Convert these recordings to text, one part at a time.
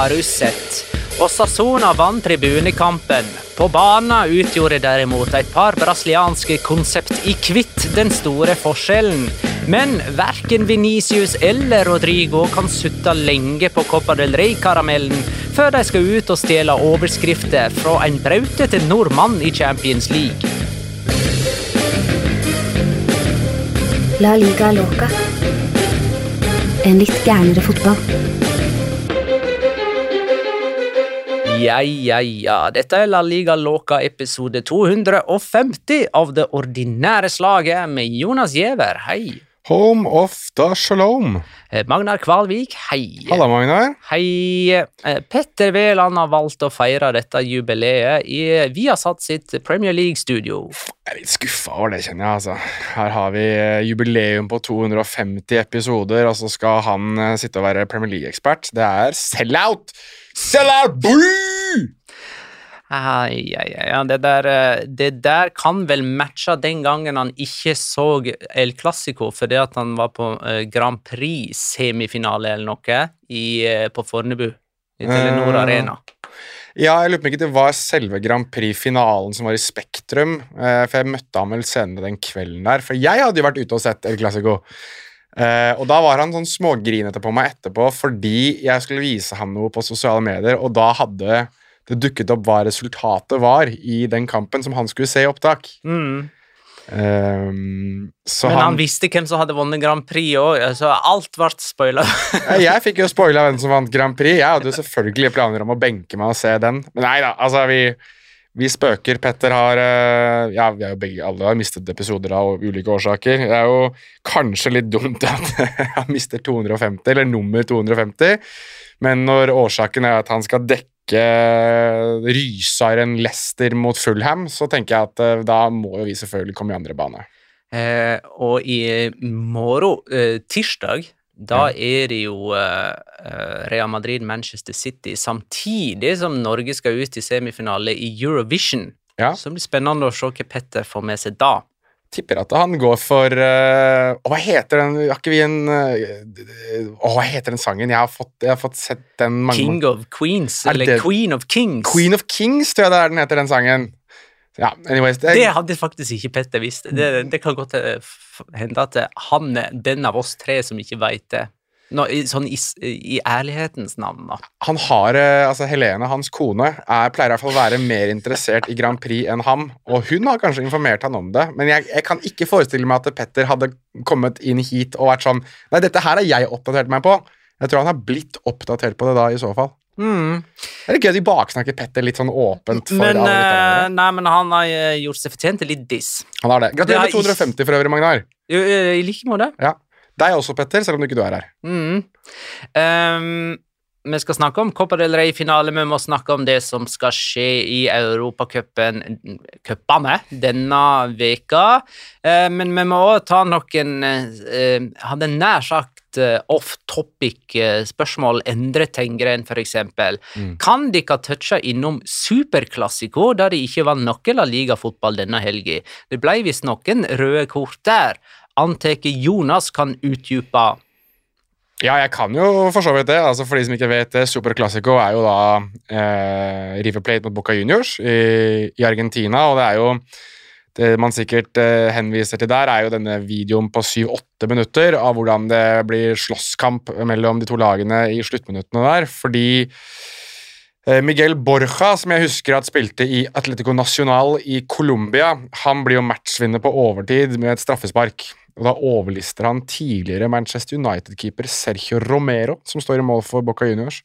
Har og sett? Vant tribunekampen. På banen utgjorde derimot et par brasilianske konsept i hvitt den store forskjellen. Men verken Venicius eller Rodrigo kan sutte lenge på Copa del Rey-karamellen før de skal ut og stjele overskrifter fra en brautete nordmann i Champions League. La liga loca. En litt gærnere fotball. Ja, ja, ja. Dette er La Liga Loca episode 250 av det ordinære slaget med Jonas Giæver, hei. Home of the Shalom. Eh, Magnar Kvalvik, hei. Halla, Magnar. Hei. Eh, Petter Wæland har valgt å feire dette jubileet i Viasat sitt Premier League-studio. Jeg er litt skuffa over det, kjenner jeg. altså. Her har vi eh, jubileum på 250 episoder, og så skal han sitte og være Premier League-ekspert. Det er sell-out! Boo! Ai, ai, ai, ja, det, der, eh, det der kan vel matche den gangen han ikke så El Clásico fordi at han var på eh, Grand Prix-semifinale eller noe i, eh, på Fornebu. I Telenor uh, Arena. Ja, jeg lurer på om ikke det var selve Grand Prix-finalen som var i Spektrum. For jeg møtte ham vel senere den kvelden der. For jeg hadde jo vært ute og sett El Clásico. Eh, og da var han sånn smågrinete på meg etterpå fordi jeg skulle vise ham noe på sosiale medier, og da hadde det dukket opp hva resultatet var i den kampen som han skulle se i opptak. Mm. Um, så Men han han, visste hvem som hadde vunnet Grand Prix òg, så alt ble spoila. Jeg fikk jo spoila hvem som vant Grand Prix. Jeg hadde jo selvfølgelig planer om å benke meg og se den. Men nei da, altså, vi, vi spøker. Petter har eh, Ja, vi har jo begge alle har mistet episoder av ulike årsaker. Det er jo kanskje litt dumt at han mister 250, eller nummer 250, men når årsaken er at han skal dekke Rysaren Leicester mot Fulham, så tenker jeg at eh, da må jo vi selvfølgelig komme i andre bane. Eh, og i morgen, eh, tirsdag, da er det jo uh, Real Madrid-Manchester City, samtidig som Norge skal ut i semifinale i Eurovision. Ja. Så det blir spennende å se hva Petter får med seg da. tipper at han går for uh, Hva heter den Har ikke vi en uh, Hva heter den sangen? Jeg har fått, jeg har fått sett den mange King of Queens, Er eller? Queen of Kings. Queen of Kings, tror jeg det er den heter, den sangen. Ja, anyways det, Det hadde faktisk ikke Petter visst. Det, det kan godt eh, hende at han er den av oss tre som ikke veit det. No, i, sånn i, i ærlighetens navn, da. Han har, eh, altså Helene, hans kone, er, pleier i hvert fall å være mer interessert i Grand Prix enn ham, og hun har kanskje informert han om det, men jeg, jeg kan ikke forestille meg at Petter hadde kommet inn hit og vært sånn Nei, dette her har jeg oppdatert meg på. Jeg tror han har blitt oppdatert på det da, i så fall. Mm. Det er gøy at de baksnakker Petter litt sånn åpent Men, eh, nei, men han har eh, gjort seg fortjent til litt diss. Han har det. Gratulerer med er 250 for øvrig, Magnar. Eh, I like måte. Ja. Deg også, Petter, selv om du ikke er her. Mm. Um, vi skal snakke om Copa del Rey-finale, vi må snakke om det som skal skje i Europacupen cupene denne veka. Eh, men vi må òg ta noen uh, Hadde nær sagt eh, off-topic-spørsmål. Endre Tengren, for eksempel. Kan dere touche innom Superklassiko, der det ikke var noe La Liga-fotball denne helga? Det ble visst noen røde kort der. Antar Jonas kan utdype. Ja, jeg kan jo for så vidt det. Altså, for de som ikke vet det, Super Classico er jo da eh, River Plate mot Boca Juniors i, i Argentina, og det er jo det man sikkert eh, henviser til der, er jo denne videoen på syv-åtte minutter av hvordan det blir slåsskamp mellom de to lagene i sluttminuttene der, fordi eh, Miguel Borja, som jeg husker at spilte i Atletico Nacional i Colombia, han blir jo matchvinner på overtid med et straffespark. Og Da overlister han tidligere Manchester United-keeper Sergio Romero, som står i mål for Boca Juniors.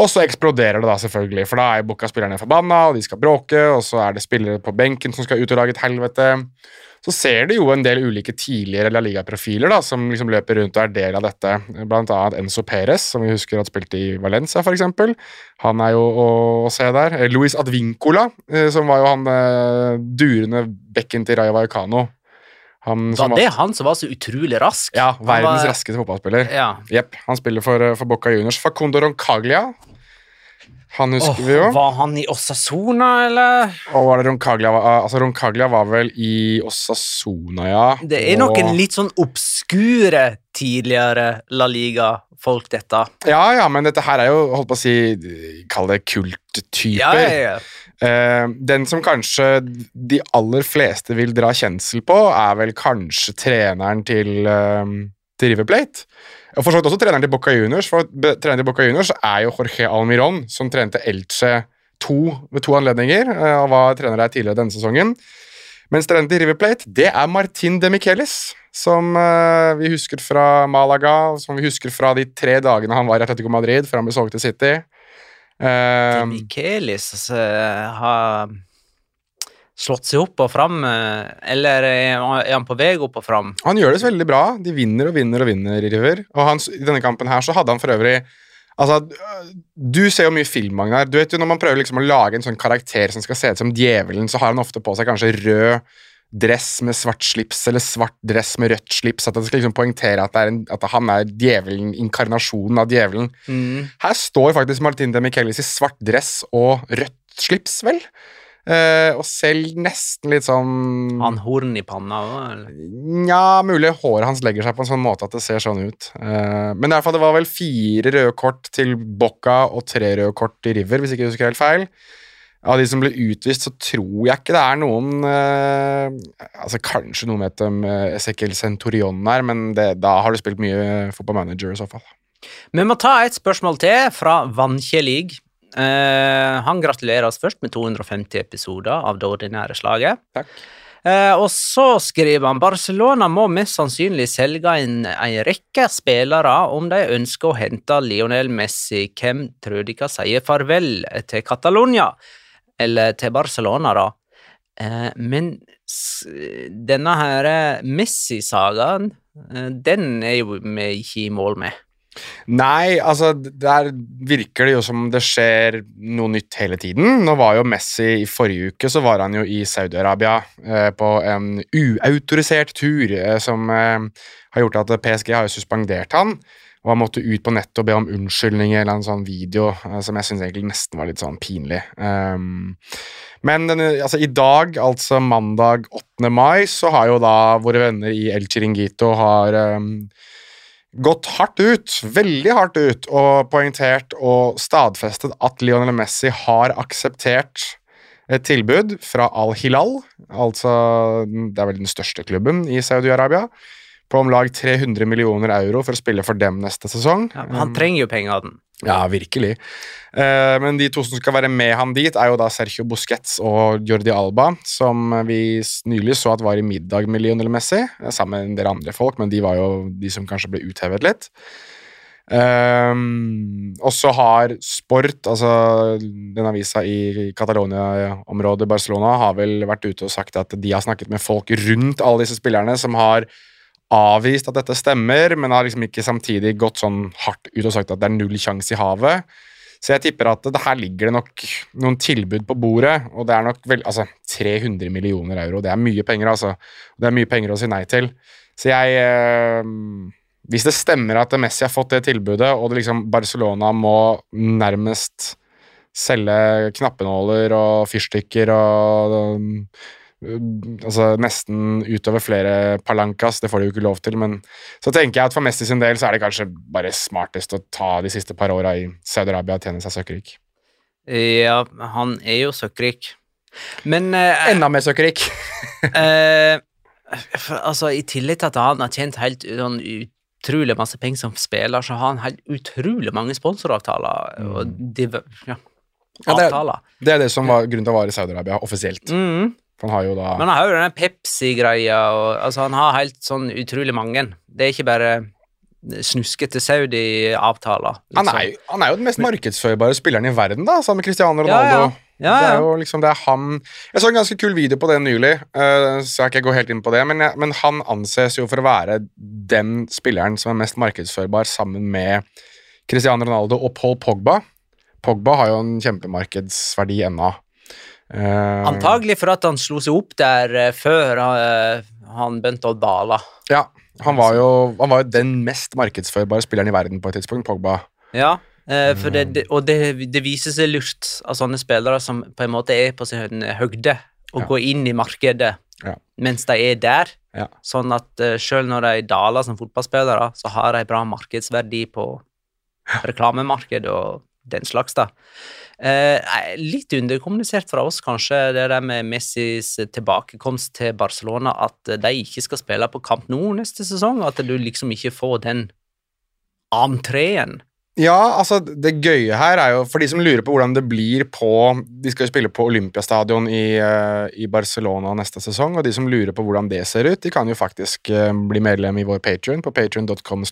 Og så eksploderer det da, selvfølgelig, for da er Boca-spillerne forbanna, og de skal bråke, og så er det spillere på benken som skal ut og lage et helvete. Så ser du jo en del ulike tidligere La Liga-profiler da, som liksom løper rundt og er del av dette. Blant annet Enzo Perez, som vi husker at spilte i Valencia, f.eks. Han er jo å, å se der. Eh, Luis Advincola, eh, som var jo han eh, durende bekken til Rayo Vallecano. Han Var det han som var så utrolig rask? ja, verdens var- raskeste fotballspiller. Ja. Yep, Han spiller for, eh, for Boca Juniors. Facundo Roncaglia. Han husker oh, vi jo. Var han i Osasona, eller? Og var det Roncaglia altså Roncaglia var vel i Osasona, ja. Det er og, noen litt sånn obskure tidligere La Liga-folk, dette. Ja, ja, men dette her er jo, holdt på å si, kall det kulttyper. Ja, ja, ja. Eh, den som kanskje de aller fleste vil dra kjensel på, er vel kanskje treneren til, eh, til River Plate. Og for så vidt også treneren til Boca Juniors, for treneren til Boca Juniors er jo Jorge Almiron, som trente Elche to, ved to anledninger, eh, og var trener der tidligere denne sesongen. Mens treneren til River Plate, det er Martin de Michelis, som vi husker fra Malaga, som vi husker fra de tre dagene han var i Atletico Madrid før han ble solgt til City. Eh, Michelis eh, har slått seg opp og fram, eh, eller er han- er han på vei opp og fram? Han gjør det så veldig bra. De vinner og vinner og vinner i River. Og han, i denne kampen her så hadde han for øvrig Altså, Du ser jo mye film, Magnar. Du vet jo Når man prøver liksom å lage en sånn karakter som skal se ut som djevelen, så har han ofte på seg kanskje rød dress med svart slips eller svart dress med rødt slips. At det skal liksom poengtere at, det er en, at han er djevelen, inkarnasjonen av djevelen. Her står faktisk Martin de Michelis i svart dress og rødt slips, vel? Eh, og selv nesten litt sånn Han horn i panna òg? Nja, mulig håret hans legger seg på en sånn måte at det ser sånn ut. Eh, men i hvert fall, det var vel fire røde kort til Bocca og tre røde kort til River, hvis ikke jeg husker helt feil. Av de som ble utvist, så tror jeg ikke det er noen eh, Altså Kanskje noen med om uh, Ezequiel Centurion her, men det, da har du spilt mye fotballmanager i så fall. Vi må ta et spørsmål til fra Vannkjelig. Eh, han gratulerer oss først med 250 episoder av det ordinære slaget. Takk. Eh, og så skriver han Barcelona må mest sannsynlig selge en, en rekke spillere om de ønsker å hente Lionel Messi. Hvem tror de kan sier farvel til Catalonia? Eller til Barcelona, da? Eh, men denne her Messi-sagaen, eh, den er jo vi ikke i mål med. Nei, altså der virker det jo som det skjer noe nytt hele tiden. Nå var jo Messi i forrige uke, så var han jo i Saudi-Arabia eh, på en uautorisert tur eh, som eh, har gjort at PSG har jo suspendert han. Og han måtte ut på nettet og be om unnskyldning i en sånn video eh, som jeg syns egentlig nesten var litt sånn pinlig. Um, men denne, altså, i dag, altså mandag 8. mai, så har jo da våre venner i El Chiringuito har um, gått hardt ut, veldig hardt ut, og poengtert og stadfestet at Lionel Messi har akseptert et tilbud fra Al-Hilal, altså det er vel den største klubben i Saudi-Arabia, på om lag 300 millioner euro for å spille for dem neste sesong. Ja, men han trenger jo pengene. Ja, virkelig. Eh, men de to som skal være med han dit, er jo da Sergio Busquets og Jordi Alba, som vi nylig så at var i middag med Lionel Messi, eh, sammen med en del andre folk, men de var jo de som kanskje ble uthevet litt. Um, og så har Sport, altså den avisa i Catalonia-området Barcelona, har vel vært ute og sagt at de har snakket med folk rundt alle disse spillerne som har avvist at dette stemmer, men har liksom ikke samtidig gått sånn hardt ut og sagt at det er null sjanse i havet. Så jeg tipper at det her ligger det nok noen tilbud på bordet, og det er nok vel, altså 300 millioner euro. Det er mye penger, altså. Det er mye penger å si nei til. Så jeg eh, Hvis det stemmer at Messi har fått det tilbudet, og det liksom Barcelona må nærmest selge knappenåler og fyrstikker og altså nesten utover flere palankas, det får de jo ikke lov til, men så tenker jeg at for Messi sin del så er det kanskje bare smartest å ta de siste par åra i Saudi-Arabia og tjene seg søkkrik. Ja, han er jo søkkrik. Men eh, Enda mer søkkrik! eh, altså, I tillegg til at han har tjent helt sånn utrolig masse penger som spiller, så har han helt utrolig mange sponsoravtaler. Og de, ja, Ja, det er- avtaler. Det er det som var grunnen til å være i Saudi-Arabia offisielt. Mhm. Han har jo da Men han har jo denne Pepsi-greia, og altså, han har helt sånn utrolig mange. Det er ikke bare snuskete Saudi-avtaler. han er, jo, han er jo den mest markedsførbare spilleren i verden, da, sammen med Cristiano Ja, ja. Ronaldo. Ja, Det er jo liksom det er han Jeg så en ganske kul video på det nylig, uh, så jeg kan ikke gå helt inn på det, men, jeg, men han anses jo for å være den spilleren som er mest markedsførbar sammen med Cristiano Ronaldo og Paul Pogba. Pogba har jo en kjempemarkedsverdi ennå. Eh, Antagelig for at han slo seg opp der uh, før uh, han begynte å dale. Ja, han var, jo, han var jo den mest markedsførbare spilleren i verden på et tidspunkt, Pogba. Ja, for det, det, og det, det viser seg lurt av sånne spillere som på en måte er på sin høgde, å Ja. gå inn i markedet Ja. mens de er der. Ja. Sånn at uh, selv når de daler som fotballspillere, så har de bra markedsverdi på reklamemarkedet og den slags, da. Eh, litt underkommunisert fra oss, kanskje, det der med Messis tilbakekomst til Barcelona, at de ikke skal spille på Camp Nou neste sesong, at du liksom ikke får den entreen. Ja, altså det gøye her er jo For de som lurer på hvordan det blir på De skal jo spille på Olympiastadion i, eh, i Barcelona neste sesong, og de som lurer på hvordan det ser ut, de kan jo faktisk eh, bli medlem i vår Patrion på patrion.com.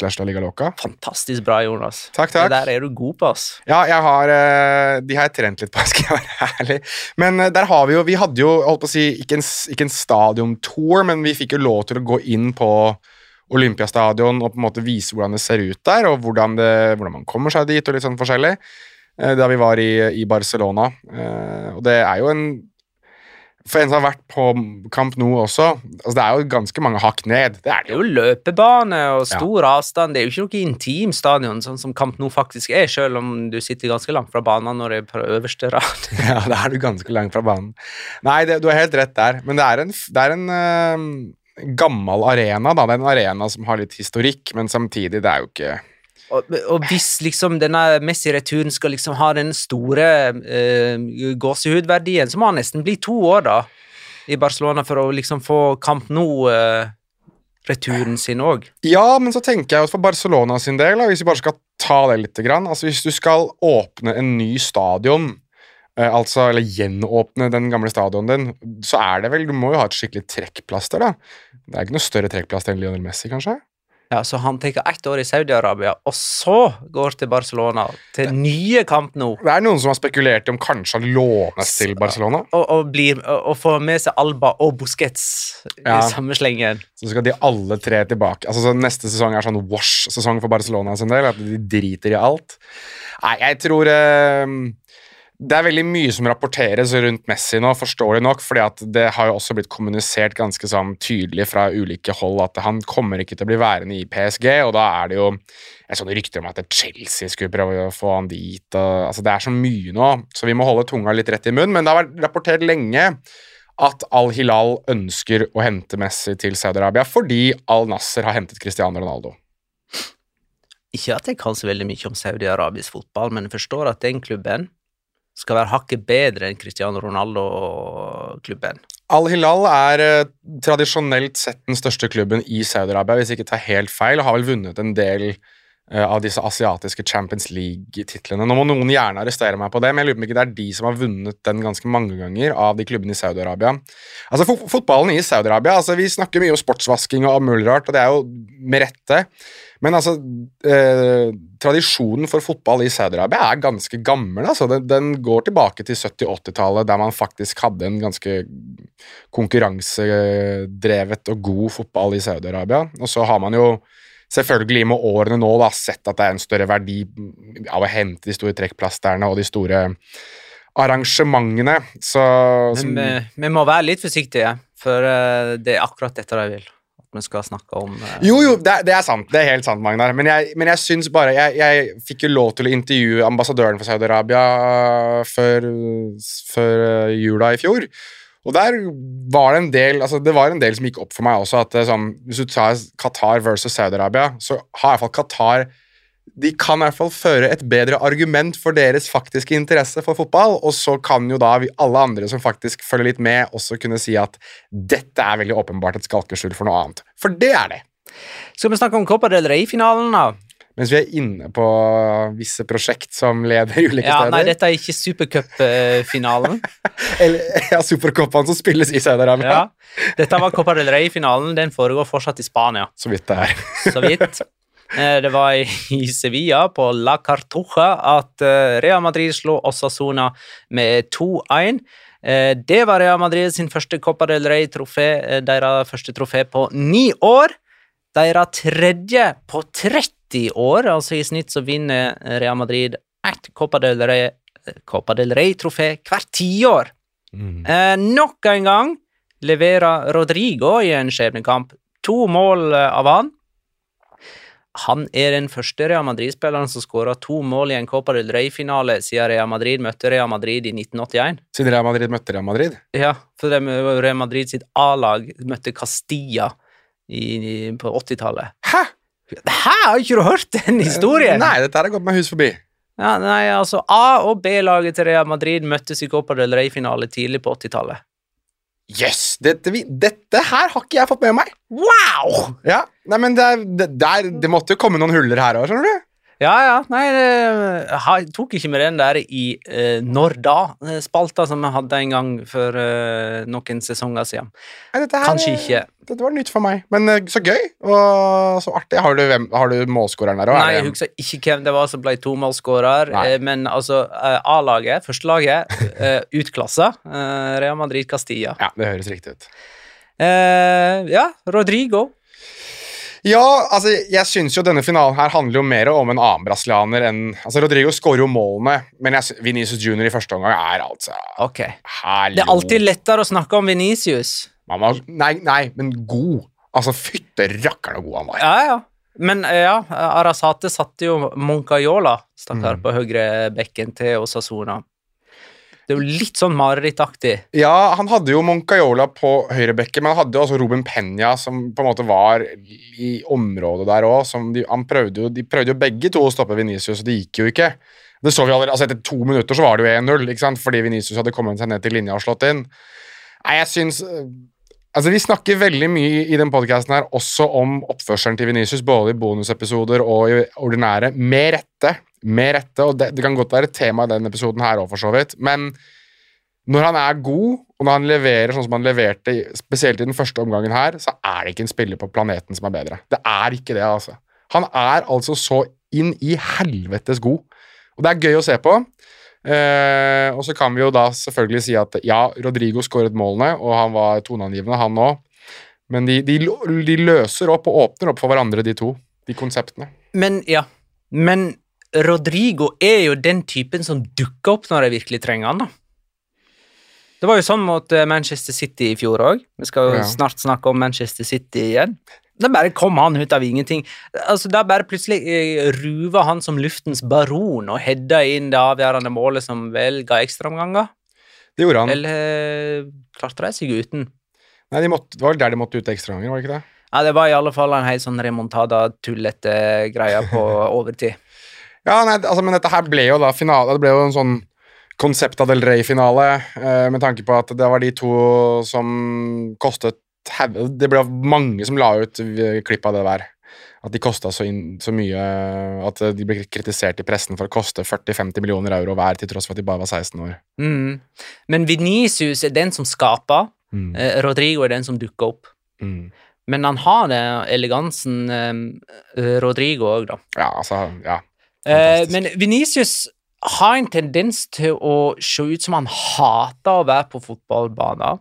Fantastisk bra, Jonas. Takk, takk. Det der er du god på, ass. Ja, jeg har eh, De har jeg trent litt på, skal jeg være ærlig. Men der har vi jo Vi hadde jo, holdt på å si, ikke en, ikke en stadiontour, men vi fikk jo lov til å gå inn på Olympiastadion og på en måte vise hvordan det ser ut der, og hvordan, det, hvordan man kommer seg dit, og litt sånn forskjellig. eh, Da vi var i, i Barcelona. Eh, Og det er jo en For en som har vært på Camp Nou også, altså det er jo ganske mange hakk ned. Det er Det det er jo. løpebane og stor avstand. Det er jo ikke noe intim stadion, sånn som Camp Nou faktisk er, selv om du sitter ganske langt fra banen når det er på øverste rad. Ja, da er du ganske langt fra banen. Nei, det, du har helt rett der. Men det er en, det er en eh, gammel arena, da. Det er en arena som har litt historikk, men samtidig, det er jo ikke Og, og hvis liksom denne Messi-returen skal liksom ha den store eh, gåsehudverdien, så må han nesten bli to år, da, i Barcelona for å liksom få Camp Nou-returen sin òg. Ja, men så tenker jeg at for Barcelona sin del, da, hvis vi bare skal ta det litt altså Hvis du skal åpne en ny stadion, eh, altså, eller gjenåpne den gamle stadionen din, så er det vel Du må jo ha et skikkelig trekkplaster, da. Det er ikke noe større trekkplass enn Lionel Messi, kanskje? Ja, så han tenker ett år i Saudi-Arabia, og så går til Barcelona, til nye kamp nå. Det er noen som har spekulert om kanskje han lånes til Barcelona. og, og, blir, og, og får med seg Alba og Busquets Ja. i samme slengen. Så skal de alle tre tilbake. Altså så Neste sesong er sånn wash-sesong for Barcelona sin del. At de driter i alt. Nei, jeg tror eh, Det er veldig mye som rapporteres rundt Messi nå, forståelig nok, fordi det har jo også blitt kommunisert ganske sånn tydelig fra ulike hold at han kommer ikke til å bli værende i PSG, og da er det jo et sånne rykter om at Chelsea skulle prøve å få han dit. Og, altså Det er så mye nå, så vi må holde tunga litt rett i munnen. Men det har vært rapportert lenge at Al-Hilal ønsker å hente Messi til Saudi-Arabia fordi Al-Nasser har hentet Cristiano Ronaldo. Ikke at jeg kan så veldig mye om Saudi-Arabisk fotball, men jeg forstår at den klubben skal være hakket bedre enn Cristiano Ronaldo-klubben. Al-Hilal er eh, tradisjonelt sett den største klubben i Saudi-Arabia, hvis jeg ikke tar helt feil, og har vel vunnet en del av disse asiatiske Champions League-titlene. Nå må noen gjerne arrestere meg på det, men jeg lurer på om ikke det er de som har vunnet den ganske mange ganger av de klubbene i Saudi-Arabia. Altså, fo Fotballen i Saudi-Arabia altså, Vi snakker mye om sportsvasking og alt mulig rart, og det er jo med rette. Men altså, eh, tradisjonen for fotball i Saudi-Arabia er ganske gammel. Altså. Den, den går tilbake til 70-80-tallet, der man faktisk hadde en ganske konkurransedrevet og god fotball i Saudi-Arabia. Og så har man jo selvfølgelig med årene nå da, sett at det er en større verdi av å hente de store trekkplasterne og de store arrangementene. Så, som, Men vi, vi må være litt forsiktige, for eh, det er akkurat dette de vil. At vi skal snakke om uh... Jo, jo, det, er- det er sant. Det er helt sant, Magnar. Men jeg, men jeg syns bare jeg, jeg fikk jo lov til å intervjue ambassadøren for Saudi-Arabia før, før eh, jula i fjor. Og der var det en del altså det var en del som gikk opp for meg også. at sånn, Hvis du tar Qatar versus Saudi-Arabia, så har iallfall Qatar de kan i hvert fall føre et bedre argument for deres faktiske interesse for fotball, og så kan jo da vi, alle andre som faktisk følger litt med, også kunne si at dette er veldig åpenbart et skalkeskjul for noe annet. For det er det. Skal vi snakke om Copa del Rey-finalen, da? Mens vi er inne på visse prosjekt som leder ulike Ja, steder. nei, dette er ikke supercupfinalen. Eller ja, supercupene som spilles i Saudi-Arabia. ja. Dette var Copa del Rey-finalen. Den foregår fortsatt i Spania, Så vidt det er. så vidt. Eh, Det var i Sevilla, på La Cartuja, at eh, Real Madrid slo Osasuna med 2-1. Eh, Det var Real Madrid sin første Copa del Rey-trofé, deres første trofé på ni år. Deres tredje på 30 år, altså i snitt så vinner Real Madrid ett Copa del Rey Copa Rey-trofé hvert tiår. Eh, nok en gang leverer Rodrigo i en skjebnekamp to mål eh, av han. Han er den første Real Madrid-spilleren som skåra to mål i en Copa del Rey-finale siden Real Madrid møtte Real Madrid i 1981. Siden Real Madrid møtte Real Madrid. Ja, for Real Madrid sitt A-lag møtte Castilla i, på 80-tallet. Hæ? Hæ, har ikke du hørt den historien? Nei, dette har gått meg hus forbi. Ja, nei, altså A- og B-laget til Real Madrid møttes i Copa del Rey-finale tidlig på 80-tallet. Jøss! Yes, dette, dette her har ikke jeg fått med meg. Wow! Ja, nei, men det, er- det, det måtte jo komme noen huller her òg, skjønner du. Ja, ja. Nei, jeg tok ikke med den der i eh, Når da-spalta som vi hadde en gang for eh, noen sesonger siden. Nei, dette her, Kanskje ikke. Dette var nytt for meg, men eh, så gøy og så artig. Har du, hvem, har du målskåreren der òg? Nei, jeg husker ikke hvem det var som ble tomålsskårer, eh, men altså eh, A-laget, førstelaget, uh, utklassa. eh, Real Madrid Castilla. Ja, det høres riktig ut. Eh, ja, Rodrigo. Ja, altså, jeg syns jo denne finalen her handler jo mer om en annen brasilianer enn Altså, Rodrigo skårer jo målene, men jeg, Vinicius Junior i første omgang er altså Ok. Hallo. Det er alltid lettere å snakke om Venicius. Mamma, nei, nei, men god. Altså, fytte rakkeren så god han var. Ja, ja. Men eh, ja, Arasate satte jo Moncayola, stakkar, Mm. på høyre bekken til Osasuna. Det er jo litt sånn marerittaktig. Ja, han hadde jo Moncayola på høyrebekken, men han hadde jo også Ruben Penya, som på en måte var i området der òg. De, prøvde jo, de prøvde jo begge to å stoppe Venicius, og det gikk jo ikke. Det så vi allerede, altså Etter to minutter så var det jo 1-0, ikke sant? fordi Venicius hadde kommet seg ned til linja og slått inn. Nei, jeg syns øh, Altså, Vi snakker veldig mye i den podkasten her også om oppførselen til Venicius, både i bonusepisoder og i ordinære, med rette. Med rette, og det, det kan godt være et tema i den episoden her òg, for så vidt. Men når han er god, og når han leverer sånn som han leverte, spesielt i den første omgangen her, så er det ikke en spiller på planeten som er bedre. Det er ikke det, altså. Han er altså så inn i helvetes god. Og det er gøy å se på. Eh, og så kan vi jo da selvfølgelig si at ja, Rodrigo skåret målene, og han var toneangivende, han òg. Men de, de, de løser opp og åpner opp for hverandre, de to. De konseptene. Men ja. Men Rodrigo er jo den typen som dukker opp når jeg virkelig trenger han, da. Det var jo sånn mot eh, Manchester City i fjor òg. Vi skal jo Ja. snart snakke om Manchester City igjen. Da bare kom han ut av ingenting. Altså, Da bare plutselig eh, ruva han som luftens baron og hedda inn det avgjørende målet som vel ga ekstraomganger. Det gjorde han. Eller eh, klarte de seg uten? Nei, de måtte, det var vel der de måtte ut ekstraomganger, var det ikke det? Ja, Det var i alle fall en helt sånn remontada-tullete greie på overtid. Ja, nei, altså, men dette her ble jo da finale Det ble jo en sånn Concepta del Rey-finale, eh, med tanke på at det var de to som kostet Det ble mange som la ut eh, klipp av det der. At de kosta så, så mye at de ble kritisert i pressen for å koste 40-50 millioner euro hver, til tross for at de bare var 16 år. Mm. Men Venicius er den som skaper. Mm. Eh, Rodrigo er den som dukker opp. Mm. Men han har det elegansen eh, Rodrigo òg, da. Ja, altså Ja. Eh, men Venicius har en tendens til å se ut som han hater å være på fotballbanen.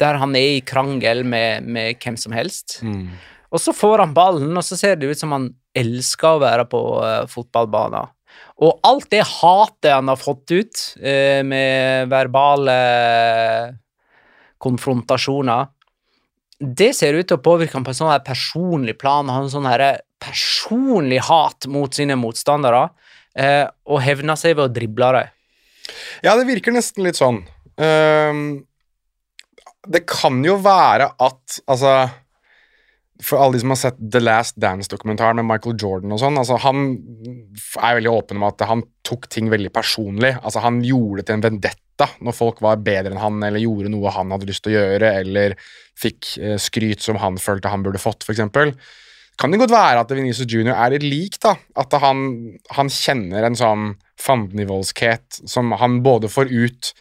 Der han er i krangel med, med hvem som helst. Mm. Og så får han ballen, og så ser det ut som han elsker å være på uh, fotballbanen. Og alt det hatet han har fått ut, uh, med verbale konfrontasjoner, det ser ut til å påvirke ham på en sånn personlig plan. Han har en sånn personlig hat mot sine motstandere, eh, og hevner seg ved å drible dem. Ja, det virker nesten litt sånn. Um, det kan jo være at Altså For alle de som har sett The Last Dance-dokumentaren med Michael Jordan og sånn, altså han er veldig åpen om at han tok ting veldig personlig. Altså Han gjorde det til en vendetta når folk var bedre enn han, eller gjorde noe han hadde lyst til å gjøre, eller fikk eh, skryt som han følte han burde fått, f.eks. Kan det godt være at Venezia Junior er litt lik, da. At han, han kjenner en sånn fandenivoldskhet som han både får ut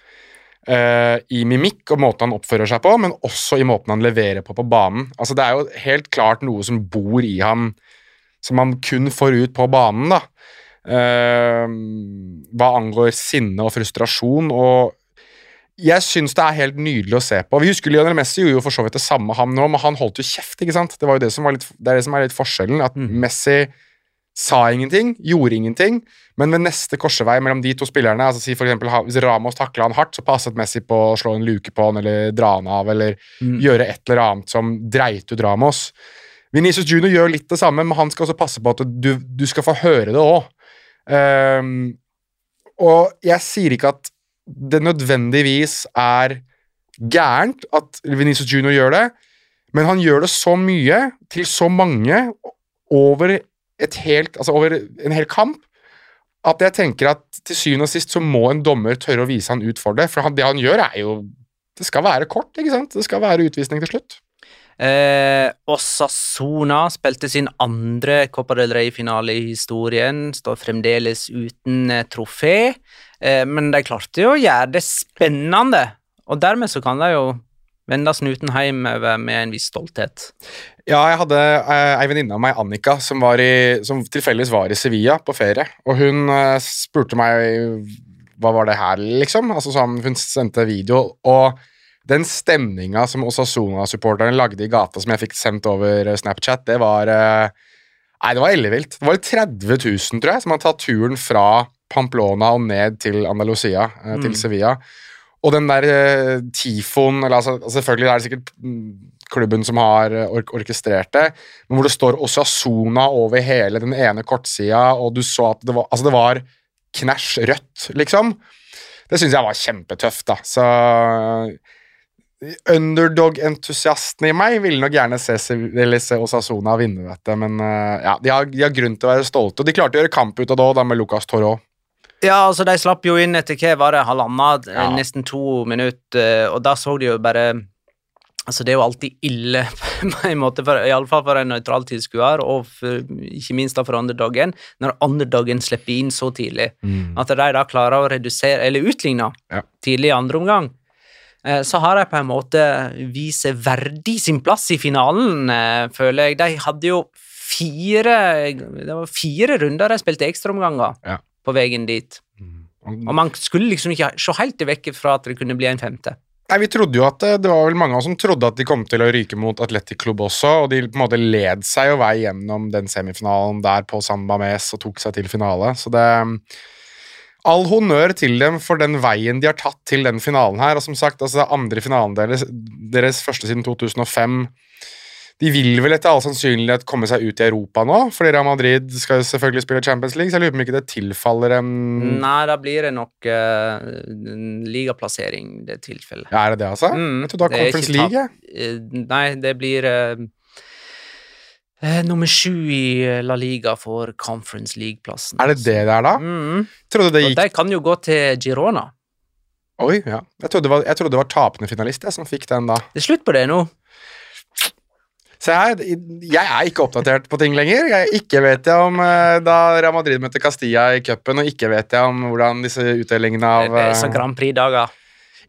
eh, i mimikk og måten han oppfører seg på, men også i måten han leverer på på banen. Altså Det er jo helt klart noe som bor i ham, som han kun får ut på banen, da. Eh, hva angår sinne og frustrasjon. og jeg syns det er helt nydelig å se på. Vi husker Lionel Messi gjorde jo for så vidt det samme, han nå, men han holdt jo kjeft. ikke sant? Det var jo det som var litt, det er det som er litt forskjellen. At Messi sa ingenting, gjorde ingenting, men ved neste korsvei mellom de to spillerne altså si for eksempel, Hvis Ramos takla han hardt, så passet Messi på å slå en luke på han eller dra han av eller gjøre et eller annet som dreit ut Ramos. Vinicius Junior gjør litt det samme, men han skal også passe på at du, du skal få høre det òg. Og jeg sier ikke at det nødvendigvis er gærent at Vinicius Junior gjør det, men han gjør det så mye til så mange over, et helt, altså over en hel kamp at jeg tenker at til syvende og sist så må en dommer tørre å vise han ut for det. For han, det han gjør, er jo Det skal være kort, ikke sant? Det skal være utvisning til slutt. Eh, Osasona spilte sin andre Copa del Rey-finale i historien. Står fremdeles uten eh, trofé, eh, men de klarte jo å gjøre det spennende. Og dermed så kan de jo vende snuten hjem med en viss stolthet. Ja, jeg hadde eh, venninne av meg, Annika, som, var som tilfeldigvis var i Sevilla på ferie. Og hun eh, spurte meg hva var det her, liksom. Altså sånn, Hun sendte video, og den stemninga som Osasuna-supporterne lagde i gata, som jeg fikk sendt over eh, Snapchat, det var eh, Nei, det var ellevilt. Det var 30 000, tror jeg, som hadde tatt turen fra Pamplona og ned til Andalusia, til til Sevilla. Og den der eh, tifoen eller altså, Selvfølgelig er det sikkert mm, klubben som har eh, ork orkestrert det, men hvor det står Osasona over hele den ene kortsida, og du så at det var Altså, det var knæsj rødt, liksom. Det syns jeg var kjempetøft, da. Så Underdog-entusiasten i meg ville nok gjerne se, se Osasona vinne dette, men eh, ja, de har, de har grunn til å være stolte. Og de klarte å gjøre kamp ut av det òg, med Lucas Toro. Ja, altså, de slapp jo inn etter hva var det, halvannet, eh, Ja. nesten to minutter, og da så de jo bare Altså, det er jo alltid ille, på en måte, for, iallfall for en nøytral tilskuer, og for, ikke minst da for underdogen, når underdogen slipper inn så tidlig. At de da klarer å redusere, eller utligne, Ja. tidlig i andre omgang. Eh, Så har de på en måte vist verdig sin plass i finalen, eh, føler jeg. De hadde jo fire Det var fire runder de spilte ekstraomganger Ja. på veien dit. Og man skulle liksom ikke se helt vekk fra at det kunne bli en femte. Nei, Vi trodde jo at eh, det var vel mange av oss som trodde at de kom til å ryke mot Atletic Klubb også, og de på en måte led seg jo vei gjennom den semifinalen der på San Mames og tok seg til finale. Så det All honnør til dem for den veien de har tatt til den finalen her. Og som sagt, altså det er andre finalen deres, deres første siden 2005. De vil vel etter all sannsynlighet komme seg ut i Europa nå, fordi Real Madrid skal jo selvfølgelig spille Champions League, så jeg lurer på om ikke det tilfaller en Nei, da blir det nok uh, ligaplassering, det tilfellet. Ja, Er det det, altså? Mm, jeg trodde det var er Conference League. Eh, Nei, det blir eh, Eh, nummer sju i La Liga for Conference League-plassen. Er det det det er, da? Mm. Trodde det Og gikk de kan jo gå til Girona. Oi, ja. Jeg trodde det var, trodde det var tapende finalist jeg, som fikk den da. Det er slutt på det nå. Se her, jeg er ikke oppdatert på ting lenger. Jeg ikke vet jeg om eh, da Real Madrid møtte Castilla i cupen, og ikke vet jeg om hvordan disse utdelingene av Det er så eh, Grand Prix-dager.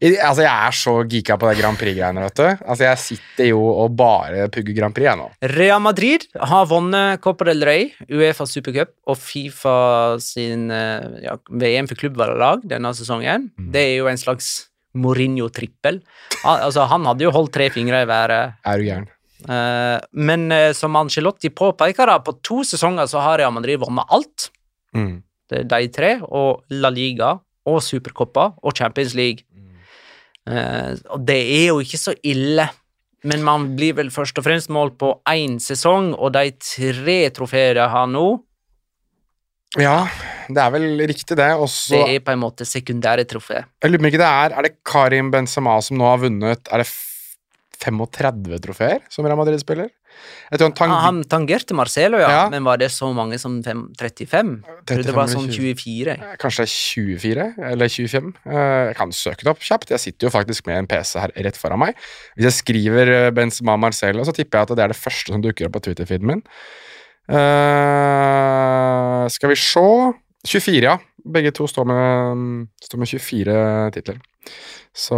Altså, jeg er så geeka på det Grand Prix-greiene, vet du. Altså, jeg sitter jo og bare pugger Grand Prix, jeg nå. Real Madrid har vunnet Copa del Rey, Uefa Supercup og Fifa sin eh, ja, VM for klubblag denne sesongen. Mm. Det er jo en slags Mourinho-trippel. Altså, han hadde jo holdt tre fingre i været. Er du gæren? Eh, men eh, som Angelotti påpeker, da, på to sesonger så har Real Madrid vunnet alt. Mm. Det er de tre, og La Liga og Supercoppa og Champions League. Eh, og det er jo ikke så ille, men man blir vel først og fremst målt på én sesong, og de tre trofeene de har nå, Ja, det er vel riktig, det. Også, det er på en måte sekundære trofé. Jeg lurer på ikke det er Er det Karim Benzema som nå har vunnet Er det 35 trofeer som Real Madrid spiller? Jeg tror han tang... Ah, Han tangerte Marcelo, ja, Ja. men var det så mange som fem, 35? Jeg trodde det var sånn 24. Kanskje det er 24 eller 25. Eh, Jeg kan søke det opp kjapt. Jeg sitter jo faktisk med en PC her rett foran meg. Hvis jeg skriver eh, Benzema Marcelo, så tipper jeg at det er det første som dukker opp på Twitter-feeden min. Uh, skal vi se 24, ja. Begge to står med, står med 24 titler. Så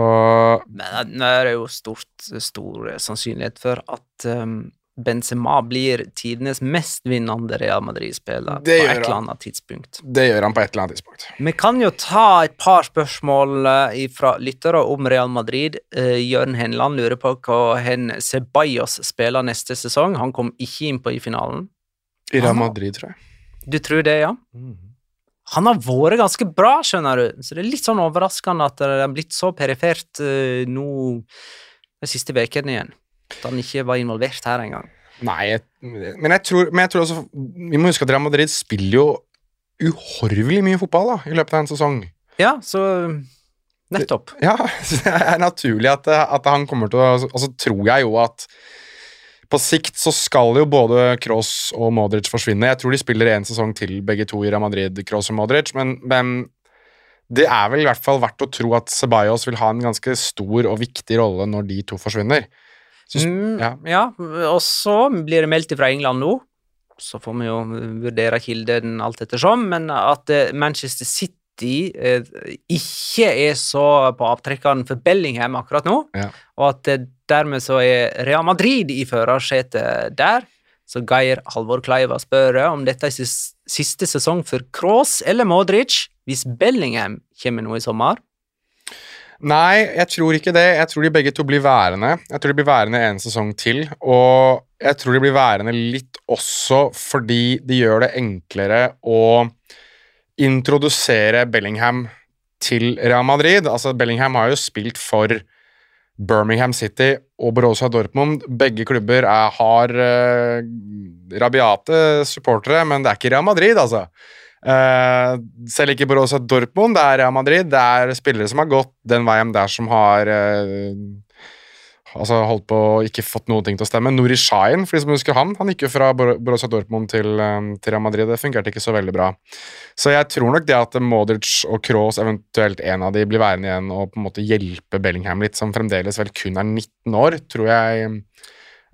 Men nå er det jo stort, stor sannsynlighet for at um, Benzema blir tidenes mest vinnende Real Madrid-spiller på et eller annet tidspunkt. det gjør han på et eller annet tidspunkt. Vi kan jo ta et par spørsmål eh, fra lyttere om Real Madrid. Eh, Jørn Henland lurer på hva hen Ceballos spiller neste sesong. Han kom ikke inn på i finalen. I Real. Madrid, tror jeg. Du tror det, ja? Han har vært ganske bra, skjønner du, så det er litt sånn overraskende at det er blitt så perifert eh, nå de siste ukene igjen. At han ikke var involvert her engang. Nei, jeg, men, jeg tror, men jeg tror også Vi må huske at Real Madrid spiller jo uhorvelig mye fotball da, i løpet av en sesong. Ja, så Nettopp. Ja, det er naturlig at, at han kommer til å Og så tror jeg jo at på sikt så skal jo både Kroos og Modric forsvinne. Jeg tror de spiller en sesong til, begge to i Real Madrid, Kroos og Modric, men, men det er vel i hvert fall verdt å tro at Ceballos vil ha en ganske stor og viktig rolle når de to forsvinner. Så, Mm, ja. ja, og så blir det meldt fra England nå. Så får vi jo vurdere kilden alt ettersom, men at eh, Manchester City eh, ikke er så på avtrekkeren for Bellingham akkurat nå, Ja. og at eh, dermed så er Real Madrid i førersetet der. Så Geir Halvor Kleiva spør om dette er siste sesong for Kroos eller Modric hvis Bellingham kommer nå i sommer. Nei, jeg tror ikke det. Jeg tror de begge to blir værende. Jeg tror de blir værende en sesong til. Og jeg tror de blir værende litt også fordi de gjør det enklere å introdusere Bellingham til Real Madrid. Altså, Bellingham har jo spilt for Birmingham City og Borussia Dortmund. Begge klubber er, har uh, rabiate supportere, men det er ikke Real Madrid, altså. Eh, selv ikke Borussia Dortmund, det er Real Madrid. Det er spillere som har gått den veien der, som har uh, altså holdt på å ikke fått noen ting til å stemme. Nuri Shahin, for de som husker han, han gikk jo fra Bor- Borussia Dortmund til, eh, til Real Madrid. Det fungerte ikke så veldig bra. Så jeg tror nok det at Modric og Kroos, eventuelt en av de, blir værende igjen og på en måte hjelpe Bellingham litt, som fremdeles vel kun er 19 år, tror jeg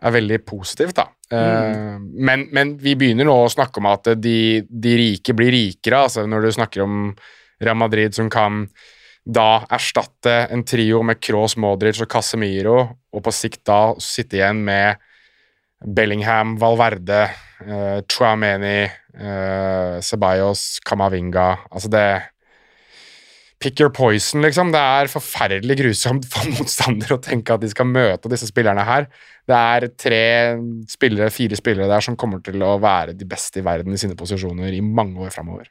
er veldig positivt, da. Mm. men, men vi begynner nå å snakke om at de, de rike blir rikere, altså når du snakker om Real Madrid som kan da erstatte en trio med Kroos, Modric og Casemiro, og på sikt da sitte igjen med Bellingham, Valverde, eh, Chouameni, eh, Ceballos, Camavinga Altså det Pick your poison, liksom. Det er forferdelig grusomt for motstandere å tenke at de skal møte disse spillerne her. Det er tre spillere, fire spillere der som kommer til å være de beste i verden i sine posisjoner i mange år framover.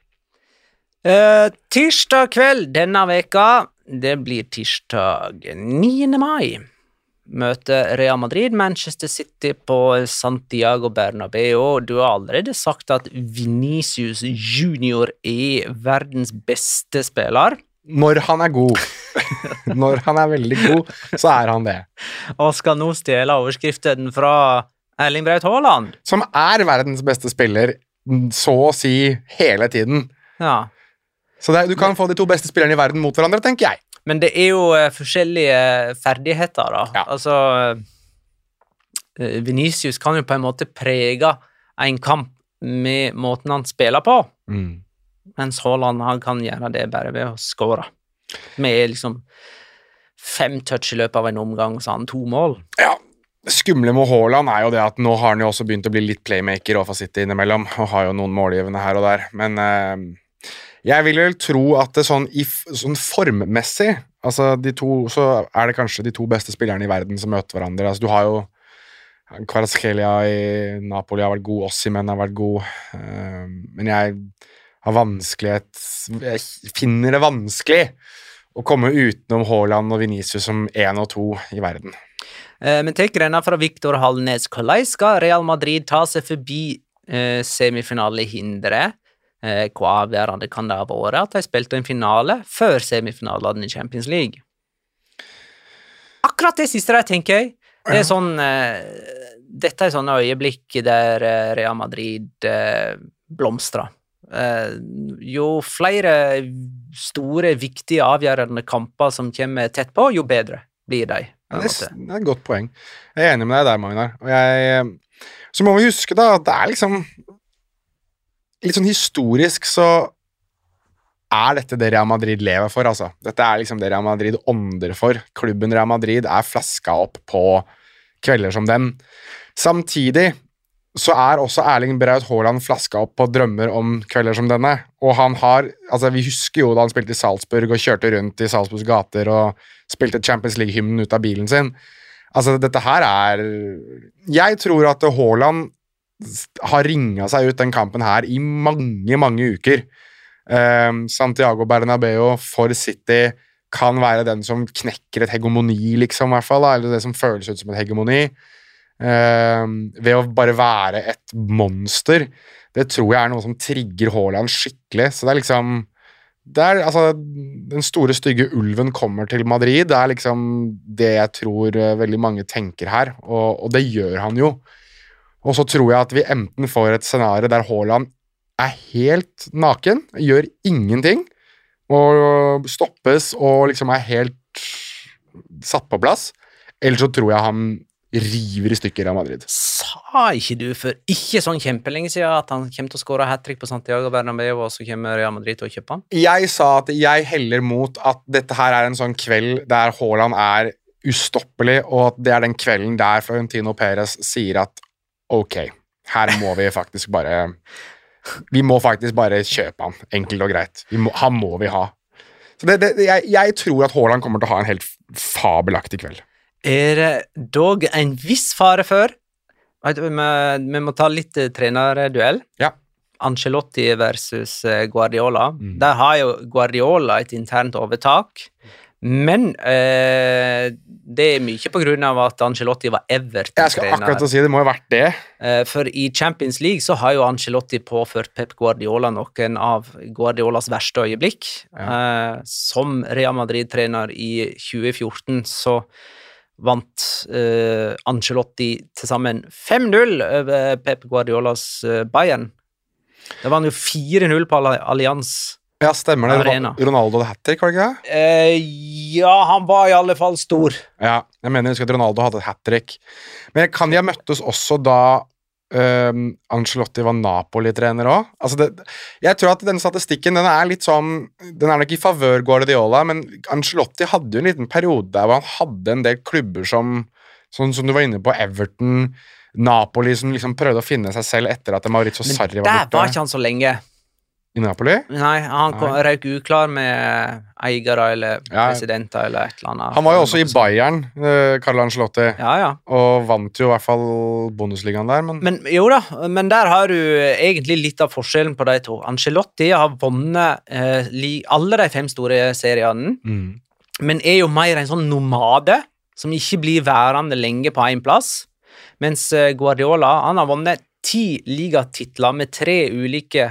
Uh, tirsdag kveld denne veka, det blir tirsdag 9. mai, møter Real Madrid Manchester City på Santiago Bernabeu. Du har allerede sagt at Venicius Junior er verdens beste spiller, Når han er god, når han er veldig god, så er han det. og skal nå stjele overskriften fra Erling Braut Haaland. som er verdens beste spiller så å si hele tiden. Ja. Så det, du kan få de to beste spillerne i verden mot hverandre, tenker jeg. Men det er jo eh, forskjellige ferdigheter, da. Ja. Altså uh, Venicius kan jo på en måte prege en kamp med måten han spiller på, mens Haaland han kan gjøre det bare ved å score. Med liksom fem touch i løpet av en omgang, så han to mål. Ja, det skumle med Haaland er jo det at nå har han jo også begynt å bli litt playmaker overfor City innimellom, og har jo noen målgivende her og der, men eh, jeg vil vel tro at det sånn, i, sånn formmessig altså de to, så er det kanskje de to beste spillerne i verden som møter hverandre. Altså, du har jo Kvaratskhelia i Napoli har vært god, Ossimen har vært god, eh, men jeg har vanskelighet Jeg finner det vanskelig å komme utenom Haaland og Venezia som én og to i verden. Eh, men tenk, denne fra Viktor Hallnes. Hvordan skal Real Madrid ta seg forbi eh, semifinalehinderet? Eh, hvor avgjørende kan det ha vært at de spilte en finale før semifinalene i Champions League? Akkurat det siste der, tenker jeg. Det er sånn Dette er sånne øyeblikk der Real Madrid blomstrer. Eh, jo flere store, viktige, avgjørende kamper som kommer tett på, jo bedre blir de. Det er, det er et godt poeng. Jeg er enig med deg der, Magnar. Og jeg, så må vi huske da at det er liksom Litt sånn historisk så er dette det Real Madrid lever for, altså. Dette er liksom det Real Madrid ånder for. Klubben Real Madrid er flaska opp på kvelder som den. Samtidig så er også Erling Braut Haaland flaska opp på drømmer om kvelder som denne. Og han har Altså, vi husker jo da han spilte i Salzburg og kjørte rundt i Salzburgs gater og spilte Champions League-hymnen ut av bilen sin. Altså, dette her er Jeg tror at Haaland har ringa seg ut den kampen her i mange, mange uker. Um, Santiago Bernabeu for City kan være den som knekker et hegemoni, liksom, i hvert fall. Da, eller det som føles ut som et hegemoni. Ehm, ved å bare være et monster. Det tror jeg er noe som trigger Haaland skikkelig. Så det er liksom det er, altså, Den store, stygge ulven kommer til Madrid. Det er liksom det jeg tror eh, veldig mange tenker her, og, og det gjør han jo. Og så tror jeg at vi enten får et scenario der Haaland er helt naken, gjør ingenting, og stoppes og liksom er helt satt på plass, eller så tror jeg han river i stykker av Madrid. Sa ikke du for ikke sånn kjempelenge siden at han kommer til å skåre hat trick på Santiago Bernabeu, og så kommer Real Madrid til å kjøpe han? Jeg sa at jeg heller mot at dette her er en sånn kveld der Haaland er ustoppelig, og at det er den kvelden der Florentino Perez sier at ok, her må vi faktisk bare Vi må faktisk bare kjøpe han, enkelt og greit. Vi må, han må vi ha. Så det, det, jeg, jeg tror at Haaland kommer til å ha en helt fabelaktig kveld. Er det dog en viss fare for vi, må ta litt eh, trenerduell. Ja. Ancelotti versus Guardiola. Guardiola. Der har jo Guardiola et internt overtak. Men eh, det er mye på grunn av at Ancelotti var Jeg skal Everton-trener. akkurat å si det må ha vært det. Eh, For i Champions League så har jo Ancelotti påført Pep Guardiola noen av Guardiolas verste øyeblikk. Eh, som Real Madrid-trener i 2014 så vant eh, Ancelotti til sammen 5-0 over Pep Guardiolas eh, Bayern. Da var jo 4-0 på Alli- Allianz. Ja, stemmer det. Arena. Ronaldo hadde hat trick, var det ikke det? Eh, ja, han var i alle fall stor. Ja, jeg mener jeg husker at Ronaldo hadde et hat trick. Men kan de ha møttes også da um, Ancelotti var Napoli-trener òg? Altså det- jeg tror at denne statistikken den er litt sånn Den er nok i favør Guardiola, men Ancelotti hadde jo en liten periode der hvor han hadde en del klubber som Sånn som du var inne på, Everton, Napoli, som liksom prøvde å finne seg selv etter at Maurizio Men der var var ikke han så lenge. I Napoli? Nei, han kom, Nei. røk uklar med eiere eller Ja. presidenter eller et eller annet. Han var jo også i Bayern, Carl Angelotti, Ja, ja. og vant jo i hvert fall Bundesligaen der, men Men jo da, men der har du egentlig litt av forskjellen på de to. Angelotti har vunnet eh, alle de fem store seriene, mm. men er jo mer en sånn nomade som ikke blir værende lenge på én plass. Mens eh, Guardiola han har vunnet ti ligatitler med tre ulike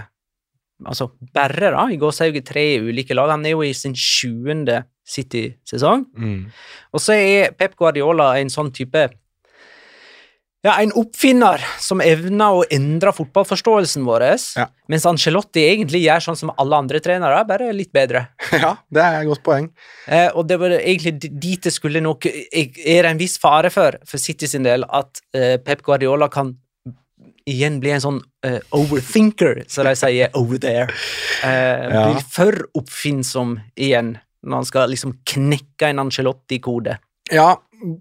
Altså bare, da, i gåsehauget tre ulike lag. Han er jo i sin sjuende City-sesong. Mm. Og så er Pep Guardiola en sånn type Ja, en oppfinner som evner å endre fotballforståelsen vår, Ja. mens Ancelotti egentlig gjør sånn som alle andre trenere, bare litt bedre. Ja, det er et godt poeng. Eh, og det var egentlig dit det skulle nok Er det en viss fare for, for City sin del, at eh, Pep Guardiola kan igjen blir en sånn uh, overthinker, som de sier over there. Uh, Ja. Blir for oppfinnsom igjen, når han skal liksom knekke en Ancelotti-kode. Ja,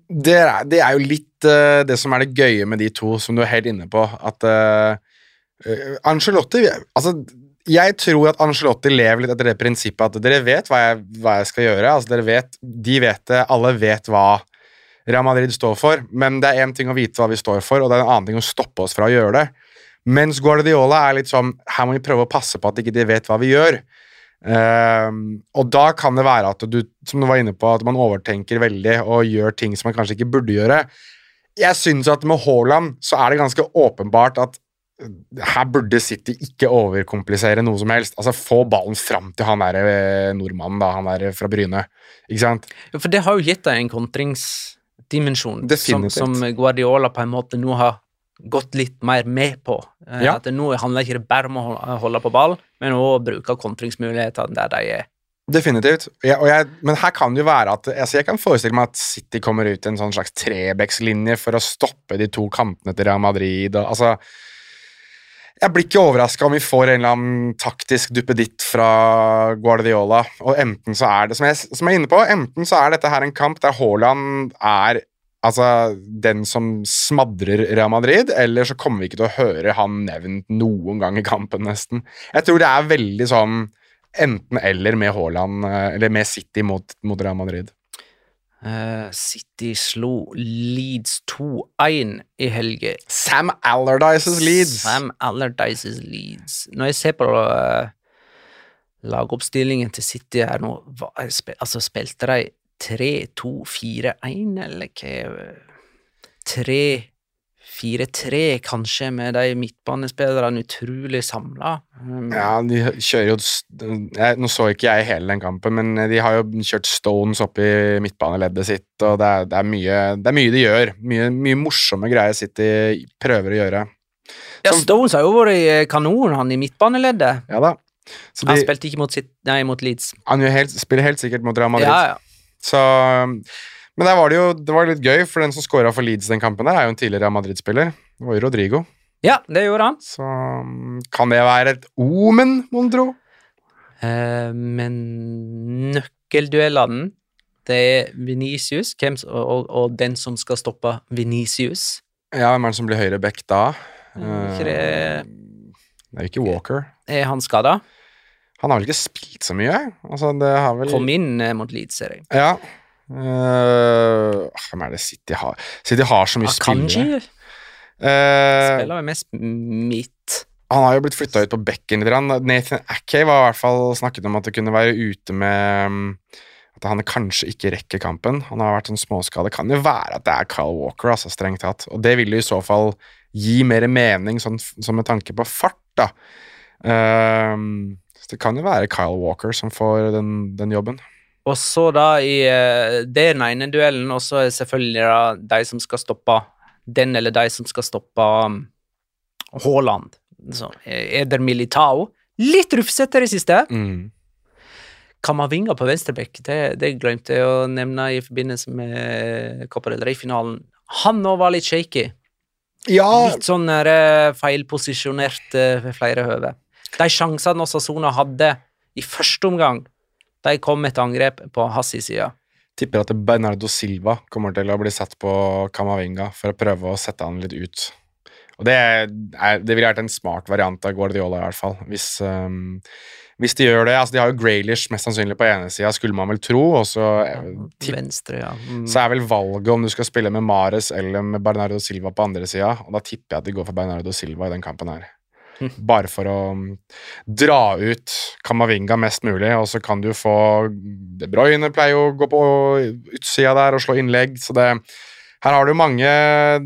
det er, det er jo litt uh, det som er det gøye med de to, som du er helt inne på. At uh, Angelotti Altså, jeg tror at Ancelotti lever litt etter det prinsippet at dere vet hva jeg, hva jeg skal gjøre. Altså, dere vet, De vet det, alle vet hva Real Madrid står for, men det er én ting å vite hva vi står for, og det er en annen ting å stoppe oss fra å gjøre det. Mens Guardiola er litt sånn Her må vi prøve å passe på at ikke de vet hva vi gjør. Um, og da kan det være at du, som du var inne på, at man overtenker veldig og gjør ting som man kanskje ikke burde gjøre. Jeg syns at med Haaland så er det ganske åpenbart at øh, her burde City ikke overkomplisere noe som helst. Altså Få ballen fram til han der øh, nordmannen, da, han der fra Bryne. Ikke sant? For det har jo gitt deg en kontringsdimensjon som, som Guardiola på en måte nå har gått litt mer med på. Eh, Ja. At nå handler ikke det bare om å holde på ball, men òg bruke kontringsmulighetene der de er. Definitivt. Jeg, jeg, men her kan det jo være at altså Jeg kan forestille meg at City kommer ut i en sånn slags trebekslinje for å stoppe de to kantene til Real Madrid. Og, altså, jeg blir ikke overraska om vi får en eller annen taktisk duppeditt fra Guardiola. Og enten så er det, som jeg, som jeg er inne på, enten så er dette her en kamp der Haaland er altså, den som smadrer Real Madrid, eller så kommer vi ikke til å høre han nevnt noen gang i kampen, nesten. Jeg tror det er veldig sånn enten-eller med Haaland, eh, eller med City mot, mot Real Madrid. Eh, City slo Leeds 2-1 i helga. Sam Allardyces Leeds. Sam Allardyces Leeds. Når jeg ser på uh, lagoppstillingen til City her nå, hva, altså spilte de 3-2-4-1, eller hva 3-4-3, kanskje, med de midtbanespillerne utrolig samla. Um, Ja, de kjører jo jeg, Nå så ikke jeg hele den kampen, men de har jo kjørt Stones opp i midtbaneleddet sitt, og det er, det er, mye, det er mye de gjør. Mye, mye morsomme greier City prøver å gjøre. ja, Stones har jo vært i kanon, han i midtbaneleddet. Ja da. Så Han spilte ikke mot, sitt, nei, mot Leeds. han helt, spiller helt sikkert mot Real Madrid. Ja, ja. Så, men der var det jo det var litt gøy, for den som scora for Leeds den kampen, der er jo en tidligere Madrid-spiller. Det var jo Rodrigo. ja, det gjorde han. Så kan det være et omen, mon tro? Eh, men nøkkelduellene det er Venicius og, og, og den som skal stoppe Venicius. Ja, hvem er det som blir høyre back da? Eh, det- det er jo ikke Walker. Er han skada? Han har vel ikke spilt så mye? Altså, det har vel Kom inn eh, mot Leeds, ser jeg. Ja. Eh, hvem er det City har? City har så mye Akanji spillere. Uh, spiller vel mest midt. han har jo blitt flytta ut på bekken litt. Nathan Ackey var i hvert fall snakket om at det kunne være ute med mm, At han kanskje ikke rekker kampen. Han har vært en småskade. Kan jo være at det er Kyle Walker, altså strengt tatt. Og det vil jo i så fall gi mer mening, sånn, sånn med tanke på fart, da. Uh, så det kan jo være Kyle Walker som får den, den jobben. Og så da i eh, Det er den ene duellen, og så er selvfølgelig da de som skal stoppe den eller de som skal stoppe um, Haaland. Så eh, Eder Militao. Litt rufsete i det siste. Mm. Kamavinga på venstrebekk, det, det glemte jeg å nevne i forbindelse med Copa del Rey-finalen. Han òg var litt shaky. Ja, Litt sånn eh, feilposisjonert eh, ved flere høve. De sjansene Sasona hadde i første omgang, de kom et angrep på hans side. tipper at Bernardo Silva kommer til å bli satt på Kamavinga for å prøve å sette han litt ut. Og det, er, det ville vært en smart variant av Guardiola, i hvert fall. Hvis, um, hvis de gjør det. Altså, de har jo Graylish mest sannsynlig på ene sida, skulle man vel tro. Og så, eh, Venstre, ja. Mm. så er vel valget om du skal spille med Mares eller med Bernardo Silva på andre sida. Og da tipper jeg at de går for Bernardo Silva i den kampen her. Bare for å um, dra ut Kamavinga mest mulig, og så kan du få De Bruyne pleier jo å gå på utsida der og slå innlegg, så det her har du mange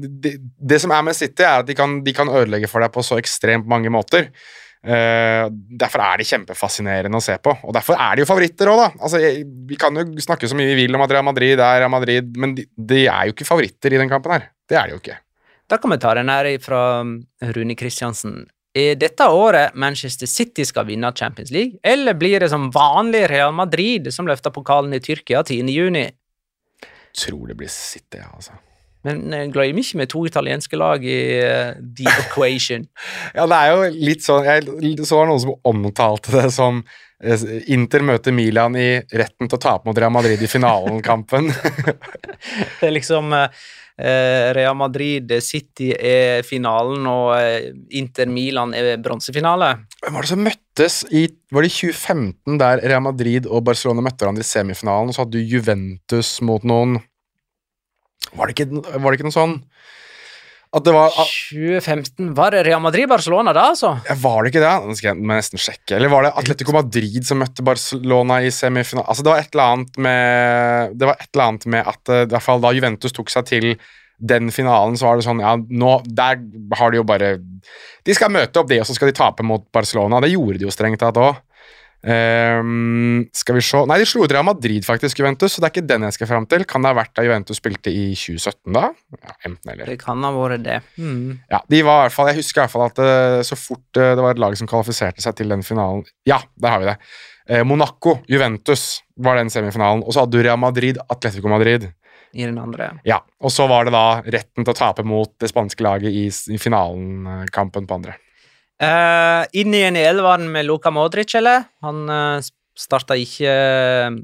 det, det som er med City, er at de kan, de kan ødelegge for deg på så ekstremt mange måter. Uh, derfor er de kjempefascinerende å se på, og derfor er de jo favoritter òg, da. Altså, jeg, vi kan jo snakke så mye vi vil om at Real Madrid er Real Madrid, men de, de er jo ikke favoritter i den kampen her. Det er de jo ikke. Da kan vi ta den her fra Rune Kristiansen. Er dette året Manchester City skal vinne Champions League, eller blir det som vanlig Real Madrid som løfter pokalen i Tyrkia 10. juni? Tror det blir City, ja, altså. Men eh, glem ikke med to italienske lag i uh, The Equation. Ja, det er jo litt sånn Jeg så noen som omtalte det som eh, Inter møter Milan i retten til å tape mot Real Madrid i finalen-kampen. Det er liksom eh, Real Madrid City er finalen, og eh, Inter Milan er bronsefinale. Hvem var det som møttes i Var det i 2015 der Real Madrid og Barcelona møtte hverandre i semifinalen, og så hadde du Juventus mot noen Var det ikke, var det ikke noe sånn at det var 2015 Var det Real Madrid-Barcelona da, altså? ja, Var det ikke det? Nå skal jeg nesten sjekke. Eller var det Atletico Madrid som møtte Barcelona i semifinalen? Altså, det var et eller annet med Det var et eller annet med at eh, i hvert fall da Juventus tok seg til den finalen, så var det sånn Ja, nå Der har de jo bare De skal møte opp det, og så skal de tape mot Barcelona. Det gjorde de jo strengt tatt òg. Skal vi se Nei, de slo ut Real Madrid, faktisk, Juventus, så det er ikke den jeg skal fram til. Kan det ha vært da Juventus spilte i 2017, da? Ja, enten eller. Det kan ha vært det. Mm. Ja, de var i hvert fall, Jeg husker i hvert fall at det, så fort eh, det var et lag som kvalifiserte seg til den finalen Ja, der har vi det. Eh, Monaco, Juventus var den semifinalen. Og så hadde du Real Madrid, Atletico Madrid. I den andre. Ja, Og så var det da retten til å tape mot det spanske laget i finalen-kampen på andre. Uh, inn igjen i elveren med Luka Modric, eller? Han uh, starta ikke uh,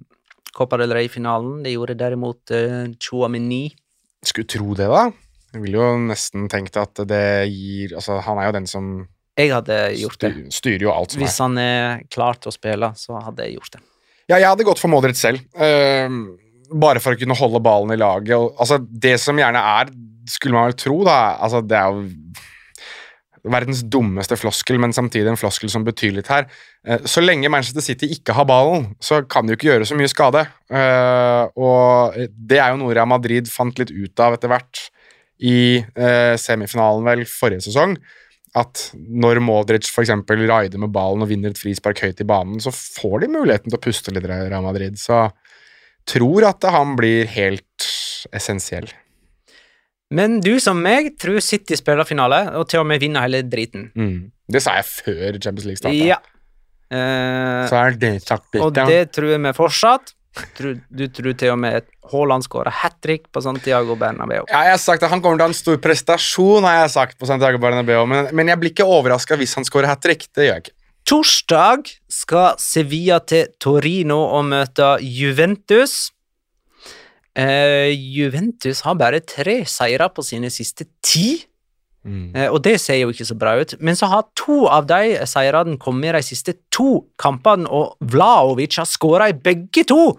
Copa del Rey-finalen. Det gjorde derimot uh, Chouameni. Skulle tro det, da. Jeg ville jo nesten tenkt at det gir Altså, han er jo den som Jeg hadde gjort det. styrer jo alt som er. Hvis han er klar til å spille, så hadde jeg gjort det. Ja, jeg hadde gått for Modric selv. Uh, bare for å kunne holde ballen i laget. Og, altså, det som gjerne er, skulle man vel tro, da altså, Det er jo verdens dummeste floskel, men samtidig en floskel som betyr litt her. Eh, så lenge Manchester City ikke har ballen, så kan de jo ikke gjøre så mye skade. Eh, og det er jo noe Real Madrid fant litt ut av etter hvert i eh, semifinalen vel forrige sesong. At når Modric f.eks. raider med ballen og vinner et frispark høyt i banen, så får de muligheten til å puste litt Real Madrid. Så tror at han blir helt essensiell. Men du som meg tror City spiller finale, og til og med vinner hele driten. Mm. Det sa jeg før Champions League starta. Ja. Eh, Så er det sagt og ja. det tror vi fortsatt. Tror- Du tror til og med Haaland skårer hat trick på Santiago Bernabeu. Ja, jeg har sagt at Han kommer til å ha en stor prestasjon, har jeg sagt på Santiago Bernabeu, men, men jeg blir ikke overraska hvis han skårer hat trick. Det gjør jeg ikke. Torsdag skal Sevilla til Torino og møte Juventus. Eh, Juventus har bare tre seire på sine siste ti, Mm. eh, og det ser jo ikke så bra ut. Men så har to av de seirene kommet i de siste to kampene, og Vlaovic har skåra i begge to!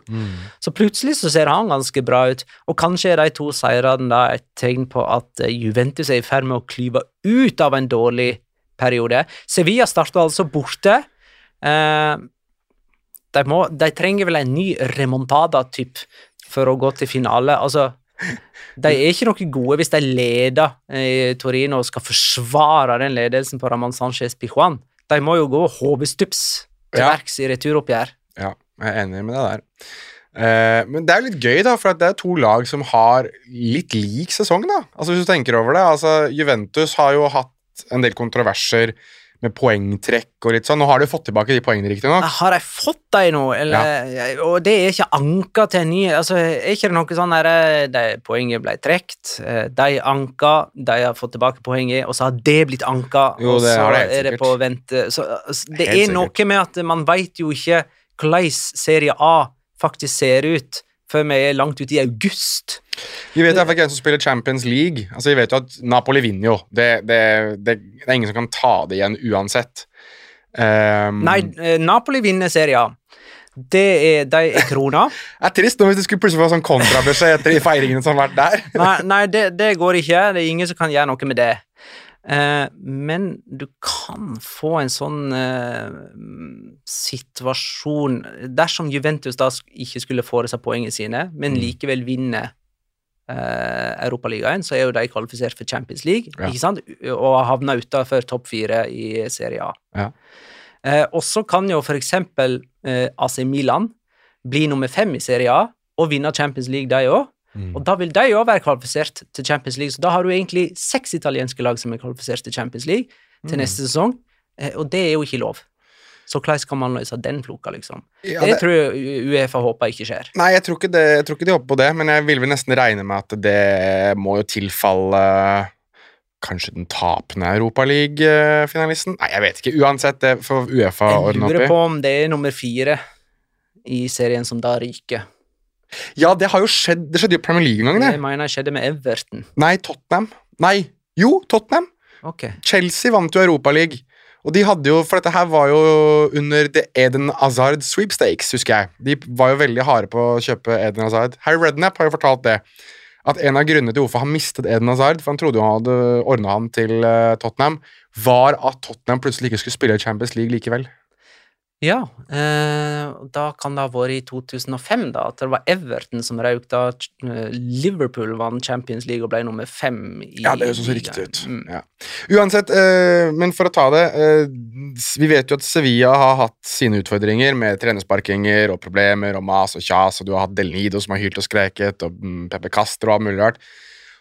Så plutselig så ser han ganske bra ut, og kanskje er de to seirene da et tegn på at eh, Juventus er i ferd med å klyve ut av en dårlig periode. Sevilla starter altså borte. Uh, de, må, de trenger vel en ny remontada-typ for å gå til finale. Altså, de er ikke noe gode hvis de leder i Torino og skal forsvare den ledelsen på Ramón Sánchez Pijuan. De må jo gå hodestups til Ja. verks i returoppgjør. Ja, jeg er enig med deg der. Uh, men det er litt gøy, da, for det er to lag som har litt lik sesong. da. Altså Hvis du tenker over det, altså Juventus har jo hatt en del kontroverser med poengtrekk og litt sånn. Nå har du fått tilbake de poengene, riktignok. Har jeg fått dem nå, eller Og det er ikke anka til en ny altså, Er ikke det noe sånn der eh, Poenget ble trukket, eh, de anka, de har fått tilbake poenget, og så har det blitt anka, Jo, og så det er det på vente Så altså, det Helt er noe med at man veit jo ikke hvordan Serie A faktisk ser ut, før vi er langt ute i august. Vi vet i hvert fall ikke hvem som spiller Champions League. Altså Vi vet jo at Napoli vinner jo. Det, det, det, det er ingen som kan ta det igjen uansett. Um, Nei, eh, Napoli vinner serien. Det er, de er krona. Det er trist nå hvis det skulle plutselig få sånn kontrabeskjed etter de feiringene som har vært der. Nei, nei det, det går ikke. Det er ingen som kan gjøre noe med det. Uh, men du kan få en sånn eh, situasjon Dersom Juventus da ikke skulle få seg poengene sine, men likevel vinner eh, Europaligaen, så er jo de kvalifisert for Champions League, Ja. ikke sant? og havna utafor topp fire i Serie A. Ja. Eh, og så kan jo eksempel eh, AC Milan bli nummer fem i Serie A og vinne Champions League, de òg. Mm. Og da vil de òg være kvalifisert til Champions League, så da har du egentlig seks italienske lag som er kvalifisert til Champions League til Mm. neste sesong, eh, og det er jo ikke lov. Så hvordan kan man løse den floka, liksom? Ja, det, det- tror jeg Uefa håper ikke skjer. Nei, jeg tror ikke, det, jeg tror ikke de håper på det, men jeg vil vel nesten regne med at det må jo tilfalle kanskje den tapende Europaliga-finalisten? Nei, jeg vet ikke. Uansett, det får Uefa ordne opp i. Jeg lurer på om det er nummer fire i serien som da ryker. Ja, det har jo skjedd. Det skjedde jo i Premier League en gang, Det Jeg mener det skjedde med Everton. Nei, Tottenham. Nei, jo, Tottenham. Ok. Chelsea vant jo Europaliga. Og de hadde jo, for dette her var jo under The Eden Hazard sweepstakes, husker jeg. De var jo veldig harde på å kjøpe Eden Hazard. Harry Redknapp har jo fortalt det. At en av grunnene til hvorfor han mistet Eden Hazard, for han trodde jo han hadde ordna han til eh, Tottenham, var at Tottenham plutselig ikke skulle spille Champions League likevel. Ja, eh, da kan det ha vært i 2005, da, at det var Everton som røk da eh, Liverpool vant Champions League og ble nummer fem i Ja, det høres også riktig ut. Mm. Ja. Uansett, eh, men for å ta det eh, Vi vet jo at Sevilla har hatt sine utfordringer med trenersparkinger og problemer og mas og kjas, og du har hatt Del Nido som har hylt og skreket, og mm, Pepe Castro og alt mulig rart.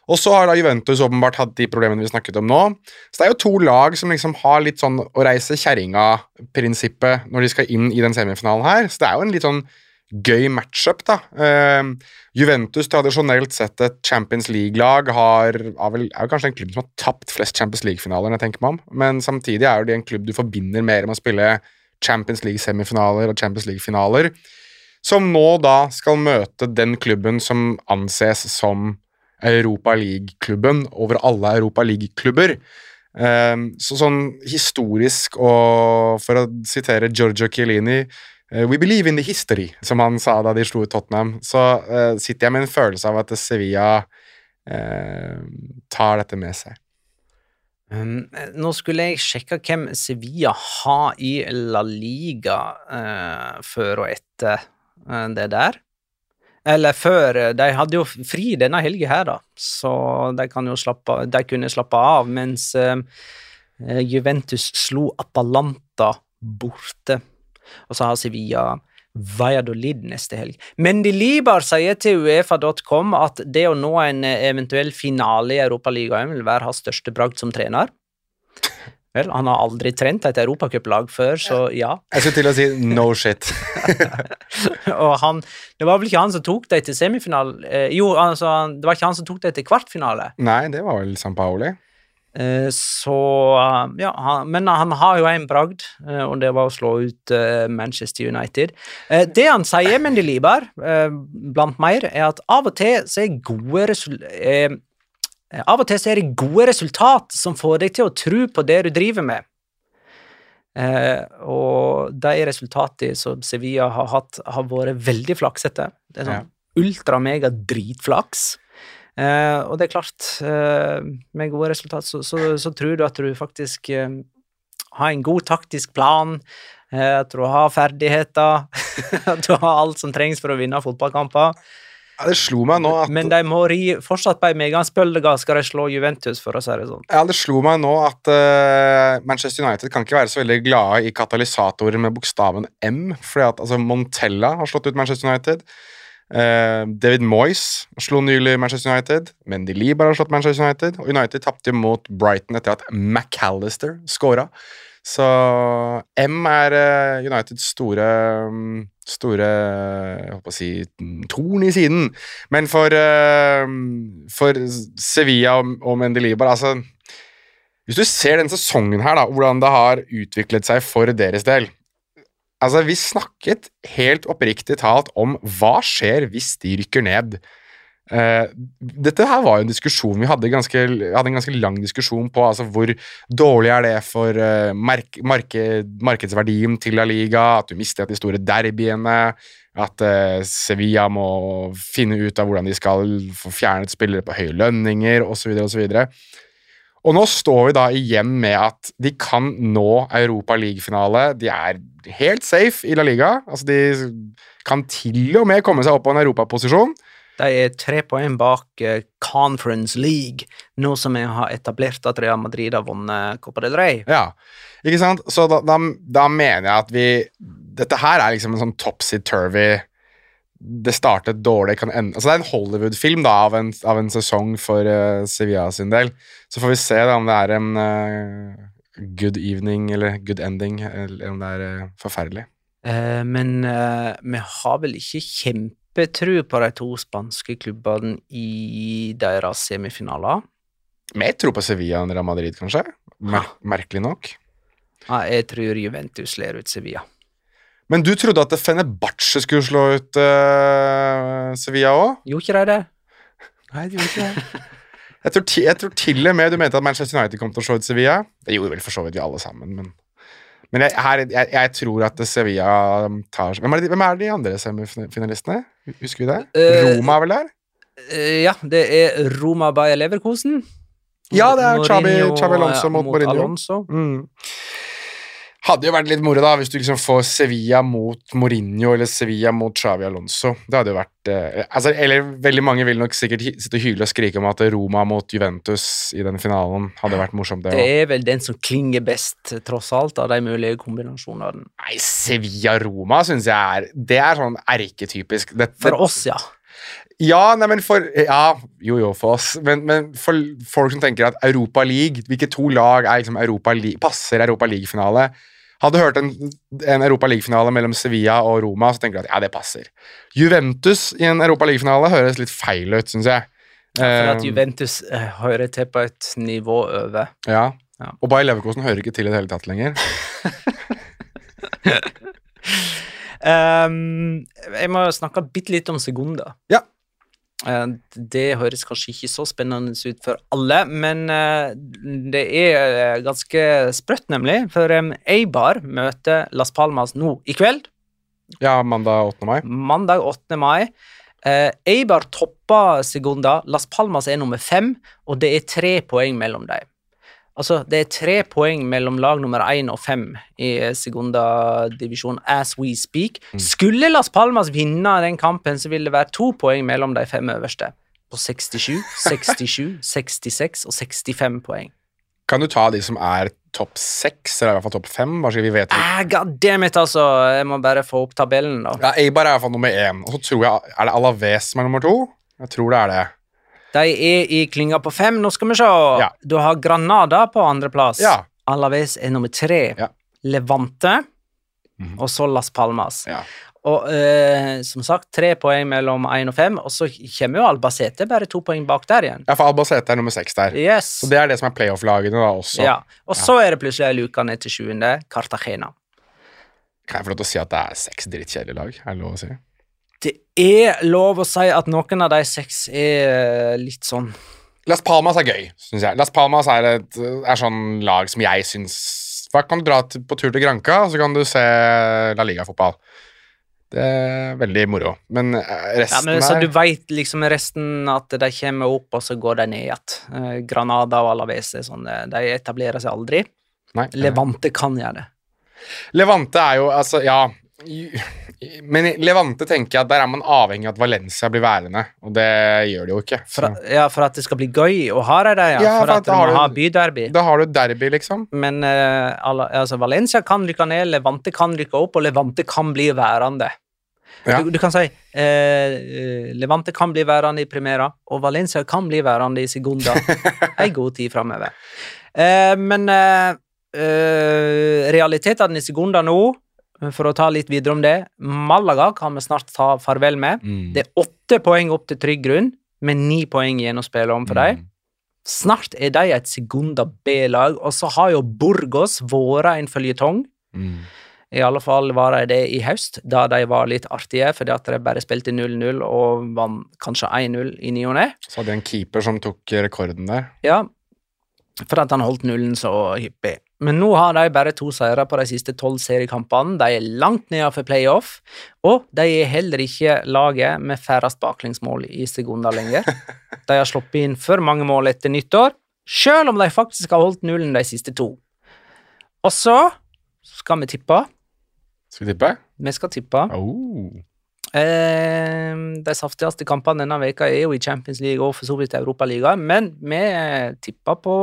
Og så har da Juventus åpenbart hatt de problemene vi snakket om nå. Så det er jo to lag som liksom har litt sånn å reise kjerringa-prinsippet når de skal inn i den semifinalen her. Så det er jo en litt sånn gøy matchup, da. Uh, Juventus, tradisjonelt sett et Champions League-lag, har, er, vel, er kanskje en klubb som har tapt flest Champions League-finaler, jeg tenker meg om. Men samtidig er jo de en klubb du forbinder mer med å spille Champions League-semifinaler og Champions League-finaler. Som nå da skal møte den klubben som anses som Europa League-klubben over alle Europa League-klubber. Um, så sånn historisk, og for å sitere Giorgio Chiellini eh, We believe in the history, som han sa da de slo ut Tottenham. Så eh, sitter jeg med en følelse av at Sevilla eh, tar dette med seg. Um, nå skulle jeg sjekke hvem Sevilla har i La Liga uh, før og etter uh, det der. Eller før eh, De hadde jo fri denne helga her, da, så de, slappe, de kunne slappe av, mens eh, eh, Juventus slo Atalanta borte. Og så har Sevilla Valladolid neste helg. Men de Libar sier til Uefa.com at det å nå en eventuell finale i Europaligaen vil være hans største bragd som trener. Vel, han har aldri trent et europacuplag før, så ja. Jeg skulle til å si no shit. Og han Det var vel ikke han som tok dem til semifinale eh, Jo, altså, det var ikke han som tok dem til kvartfinale. Nei, det var vel San Paoli. Eh, så eh, Ja, han, men han har jo en bragd, eh, og det var å slå ut eh, Manchester United. Eh, det han sier, Mendy Libar, eh, blant mer, er at av og til så er gode resultater Av og til så er det gode resultat som får deg til å tro på det du driver med. Eh, og de resultatene som Sevilla har hatt, har vært veldig flaksete. Det er sånn ultra-mega dritflaks. Eh, og det er klart, eh, med gode resultat så, så, så tror du at du faktisk eh, har en god taktisk plan, eh, at du har ferdigheter, at du har alt som trengs for å vinne fotballkamper. Ja, det slo meg nå at Men de må ri fortsatt på ei medgangsbølge skal de slå Juventus, for å si det sånn. Ja, det slo meg nå at uh, Manchester United kan ikke være så veldig glade i katalysatorer med bokstaven M, fordi at altså, Montella har slått ut Manchester United. Uh, David Moyes slo nylig Manchester United. Mendy Libar har slått Manchester United. Og United tapte mot Brighton etter at McAllister scora. Så M er eh, Uniteds store mm, Store jeg på å si mm, torn i siden. Men for, eh, for Sevilla og, Mendelibar Libar altså, Hvis du ser den sesongen her, da, hvordan det har utviklet seg for deres del Altså, Vi snakket helt oppriktig talt om hva skjer hvis de rykker ned. Eh, dette her var jo en diskusjon vi hadde, ganske, hadde en ganske lang diskusjon på. altså Hvor dårlig er det for uh, mark, marked, markedsverdien til La Liga? At du mister de store derbyene? At uh, Sevilla må finne ut av hvordan de skal få fjernet spillere på høye lønninger osv. osv. Og og nå står vi da igjen med at de kan nå Europa League-finale. De er helt safe i La Liga. Altså, de kan til og med komme seg opp på en europaposisjon. De er tre poeng bak eh, Conference League, nå som jeg har etablert at Real Madrid har vunnet Copa del Rey. Ja, ikke sant? Så da, da, da mener jeg at vi Dette her er liksom en sånn topsy-turvy det startet dårlig kan ende Altså Det er en Hollywood-film da av en, av en sesong for uh, Sevilla sin del. Så får vi se da om det er en uh, good evening eller good ending, eller om det er uh, forferdelig. Men vi har vel ikke kjempetru på de to spanske klubbene i deres semifinaler? Mer tro på Sevilla enn Real Madrid, kanskje. Mer merkelig nok. Ja, jeg tror Juventus ler ut Sevilla. Men du trodde at Fenebache skulle slå ut uh, Sevilla òg? Gjorde ikke de det? Nei, de gjorde ikke det. Jeg tror, jeg tror til og med du mente at Manchester United kom til å slå ut Sevilla. Det gjorde vel for så vidt vi alle sammen, men, men jeg, her, jeg, jeg tror at Sevilla tar hvem er, de, hvem er de andre semifinalistene? Husker vi det? Uh, Roma er vel der? Uh, ja, det er Roma Bayer Leverkosen. Ja, det er Chabi, Xabi Alonso ja, mot Mourinho. Alonso. Mm. Hadde jo vært litt moro da, hvis du liksom får Sevilla mot Mourinho eller Sevilla mot Xavi Alonso. Det hadde jo vært eh, altså, Eller veldig mange vil nok sikkert sitte og hyle og skrike om at Roma mot Juventus i den finalen hadde vært morsomt, det Det er vel den som klinger best, tross alt, av de mulige kombinasjonene. Nei, Sevilla-Roma syns jeg er Det er sånn erketypisk. Det- For oss, ja. Ja, nei, men for Ja, jo, jo, for oss. Men, men for folk som tenker at Europa League Hvilke to lag er liksom Europa League, passer Europa League-finale? Hadde hørt en, en Europa League-finale mellom Sevilla og Roma, så tenker du at ja, det passer. Juventus i en Europa League-finale høres litt feil ut, syns jeg. For at Eh, Juventus eh, hører til på et nivå over. ja. Ja. Og Bayer Leverkosen hører ikke til i det hele tatt lenger. um, jeg må snakke bitte litt om Segunda. Ja. Eh, det høres kanskje ikke så spennende ut for alle, men eh, det er eh, ganske sprøtt, nemlig. For Eibar møter Las Palmas nå i kveld, Ja, mandag 8. mai. mandag 8. mai. Eibar topper Segunda, Las Palmas er nummer fem, og det er tre poeng mellom dem. Altså, det er tre poeng mellom lag nummer én og fem i Segunda-divisjon as we speak. Skulle Las Palmas vinne den kampen, så ville det være to poeng mellom de fem øverste. På 67, 67, 66 og 65 poeng. Kan du ta de som er topp seks, eller i hvert fall topp fem? Bare så vi vet Ah, God damn it, altså! Jeg må bare få opp tabellen, da. Ja, Eibar er i hvert fall nummer én. Og så tror jeg Er det Alaves som er nummer to? Jeg tror det er det. De er i klynga på fem. Nå skal vi se. Ja. Du har Granada på andreplass. Ja. Alaves er nummer tre. Ja. Levante, Mhm. og så Las Palmas. Ja. Og eh, som sagt, tre poeng mellom én og fem, og så kommer jo Albacete bare to poeng bak der igjen. Ja, for Albacete er nummer seks der. Yes. Så det er det som er playoff-lagene da også. ja. Og så er det plutselig ei luke ned til sjuende, Cartagena. Kan jeg få lov til å si at det er seks drittkjedelige lag? Er det lov å si? Det er lov å si at noen av de seks er eh, litt sånn Las Palmas er gøy, syns jeg. Las Palmas er et er sånn lag som jeg syns Hva Kan du dra til, på tur til Granca, og så kan du se La Liga-fotball. Det er veldig moro. Men resten Ja, men Så er du veit liksom resten at de kommer opp, og så går de ned igjen. Eh, Granada og Alaves sånn, eh, de etablerer seg aldri. Nei, Levante kan gjøre det. Levante er jo altså Ja. Men i Levante tenker jeg at der er man avhengig av at Valencia blir værende, og det gjør de jo ikke. For, ja, for at det skal bli gøy å ha dem der, ja. Ja, for, for at at du må ha byderby. Da har du derby, liksom. Men uh, altså, Valencia kan rykke ned, Levante kan rykke opp, og Levante kan bli værende. Ja. Du, du kan si eh, Levante kan bli værende i Primera, og Valencia kan bli værende i Segunda en god tid framover. Uh, men realitetene i Segunda nå, for å ta litt videre om det Malaga kan vi snart ta farvel med. Mm. Det er åtte poeng opp til trygg grunn, med ni poeng igjen å spille om for dem. Snart er de et Segunda B-lag, og så har jo Burgos vært en føljetong. Mm. I alle fall var de det i høst, da de var litt artige, fordi at de bare spilte 0-0 og vant kanskje 1-0 i ny og ne. Så hadde de en keeper som tok rekorden der. Ja, for at han holdt nullen så hyppig. Men nå har de bare to seire på de siste tolv seriekampene. De er langt nedenfor playoff, og de er heller ikke laget med færrest baklengsmål i sekunder lenger. De har sluppet inn for mange mål etter nyttår, selv om de faktisk har holdt nullen de siste to. Og så skal vi tippe. Skal vi tippe? Vi skal tippe. Oh. Eh, de saftigste kampene denne veka er jo i Champions League og for så vidt Europaligaen, men vi tipper på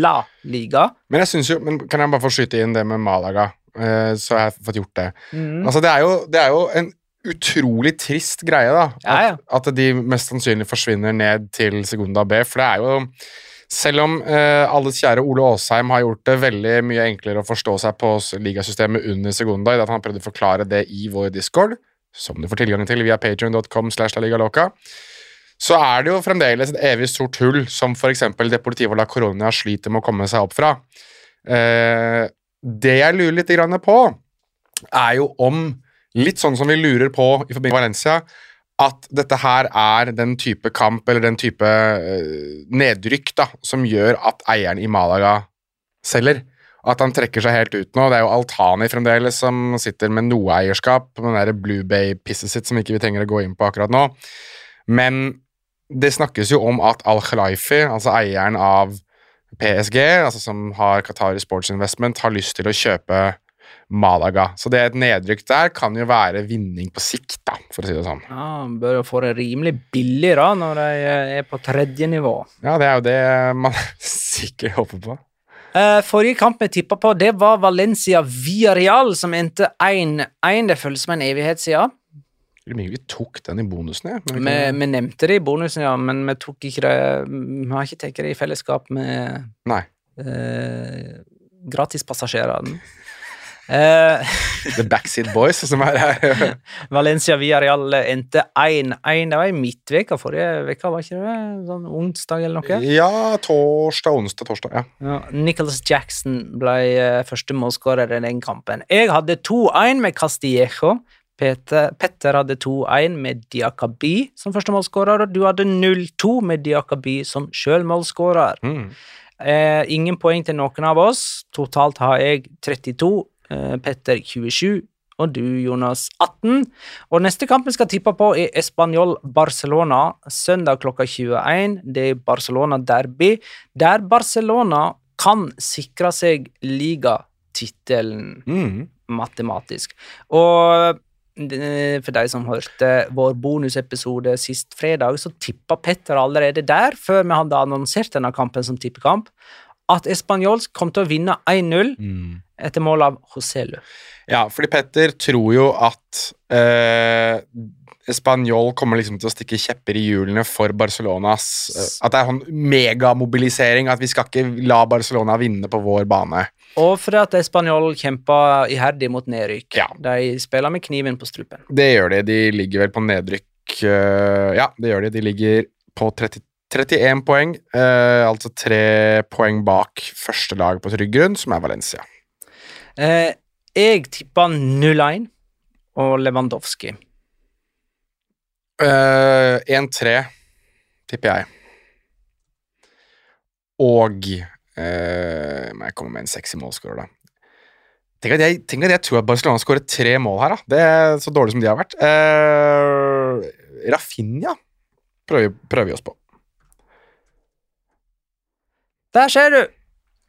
La Liga. Men jeg synes jo, men kan jeg bare få skyte inn det med Malaga, eh, så har jeg fått gjort det. Mm. Altså, det er jo, det er jo en utrolig trist greie, da. Ja, ja. At, at de mest sannsynlig forsvinner ned til Segunda B. For det er jo Selv om eh, alles kjære Ole Aasheim har gjort det veldig mye enklere å forstå seg på ligasystemet under Segunda, i det at han har prøvd å forklare det i vår discord, som du får tilgang til via patreon.com slash la så er det jo fremdeles et evig stort hull som f.eks. Deportivo la Coronia sliter med å komme seg opp fra. Eh, det jeg lurer litt på, er jo om Litt sånn som vi lurer på i forbindelse med Valencia, at dette her er den type kamp eller den type eh, nedrykk da, som gjør at eieren i Malaga selger. At han trekker seg helt ut nå. Det er jo Altani fremdeles som sitter med noe eierskap på den der Blue Bay-pisset sitt som ikke vi trenger å gå inn på akkurat nå. Men det snakkes jo om at Al-Khalifi, altså eieren av PSG, altså som har Qatari Sports Investment, har lyst til å kjøpe Malaga. Så det et nedrykk der kan jo være vinning på sikt, da, for å si det sånn. Ja, Man Bør jo få det rimelig billig da, når de eh, er på tredje nivå. Ja, det er jo det man sikkert håper på. Eh, forrige kamp vi tippa på, det var Valencia Villarreal, som endte 1-1. Det føles som en evighet siden. Vi tok den i bonusen, ja. vi Vi, vi nevnte det i bonusen, ja, men vi tok ikke det Vi har ikke tatt det i fellesskap med Nei. eh, gratispassasjerene. Eh, The Backseat Boys, som er her. Valencia Villarreal endte 1-1. Det var i midtveka forrige uke, var ikke det? Sånn onsdag eller noe? ja, torsdag, onsdag, torsdag. Ja. Ja, Nicholas Jackson ble eh, første målskårer i den kampen. Jeg hadde 2-1 med Castillejo. Peter, Petter hadde 2-1 med Diakaby som første målskårer, og du hadde 0-2 med Diakaby som sjølmålskårer. Mm. Eh, ingen poeng til noen av oss. Totalt har jeg 32, eh, Petter 27 og du, Jonas, 18. Og neste kamp vi skal tippe på, er Español-Barcelona. Søndag klokka 21. Det er Barcelona-derby, der Barcelona kan sikre seg ligatittelen Mm. matematisk. Og eh, for de som hørte vår bonusepisode sist fredag, så tippa Petter allerede der, før vi hadde annonsert denne kampen som tippekamp, at Español kom til å vinne 1-0 Mm. Etter mål av Joselu. Ja, fordi Petter tror jo at eh, Spanjol kommer liksom til å stikke kjepper i hjulene for Barcelonas eh, At det er sånn megamobilisering, at vi skal ikke la Barcelona vinne på vår bane. Og fordi at Spanjol kjempa iherdig mot nedrykk. Ja. De spiller med kniven på strupen. Det gjør de. De ligger vel på nedrykk eh, Ja, det gjør de. De ligger på 30, 31 poeng, eh, altså tre poeng bak første lag på trygg grunn, som er Valencia. Eh, jeg tippa 0-1 og Lewandowski. Eh, 1-3, tipper jeg. Og eh, Må jeg komme med en sexy målskårer, da. Tenk at, jeg, tenk at jeg tror at Barcelona skårer tre mål her, da. Det er så dårlig som de har vært. Eh, Rafinha prøver, prøver vi oss på. Der ser du!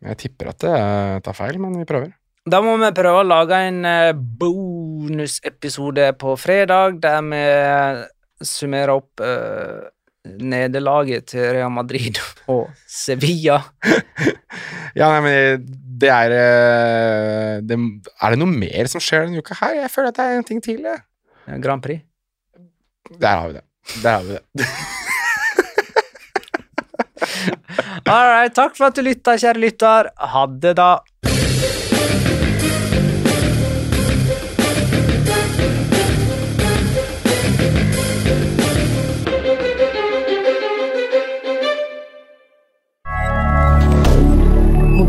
Jeg tipper at det eh, tar feil, men vi prøver. Da må vi prøve å lage en eh, bonusepisode på fredag, der vi summerer opp uh, nederlaget til Real Madrid og Sevilla. Ja, nei, men det er eh, det, Er det noe mer som skjer denne uka her? Jeg føler at det er en ting til. Ja. Grand Prix. Der har vi det. Der har vi det. All right, takk for at du lytta, kjære lytter. Ha det, da.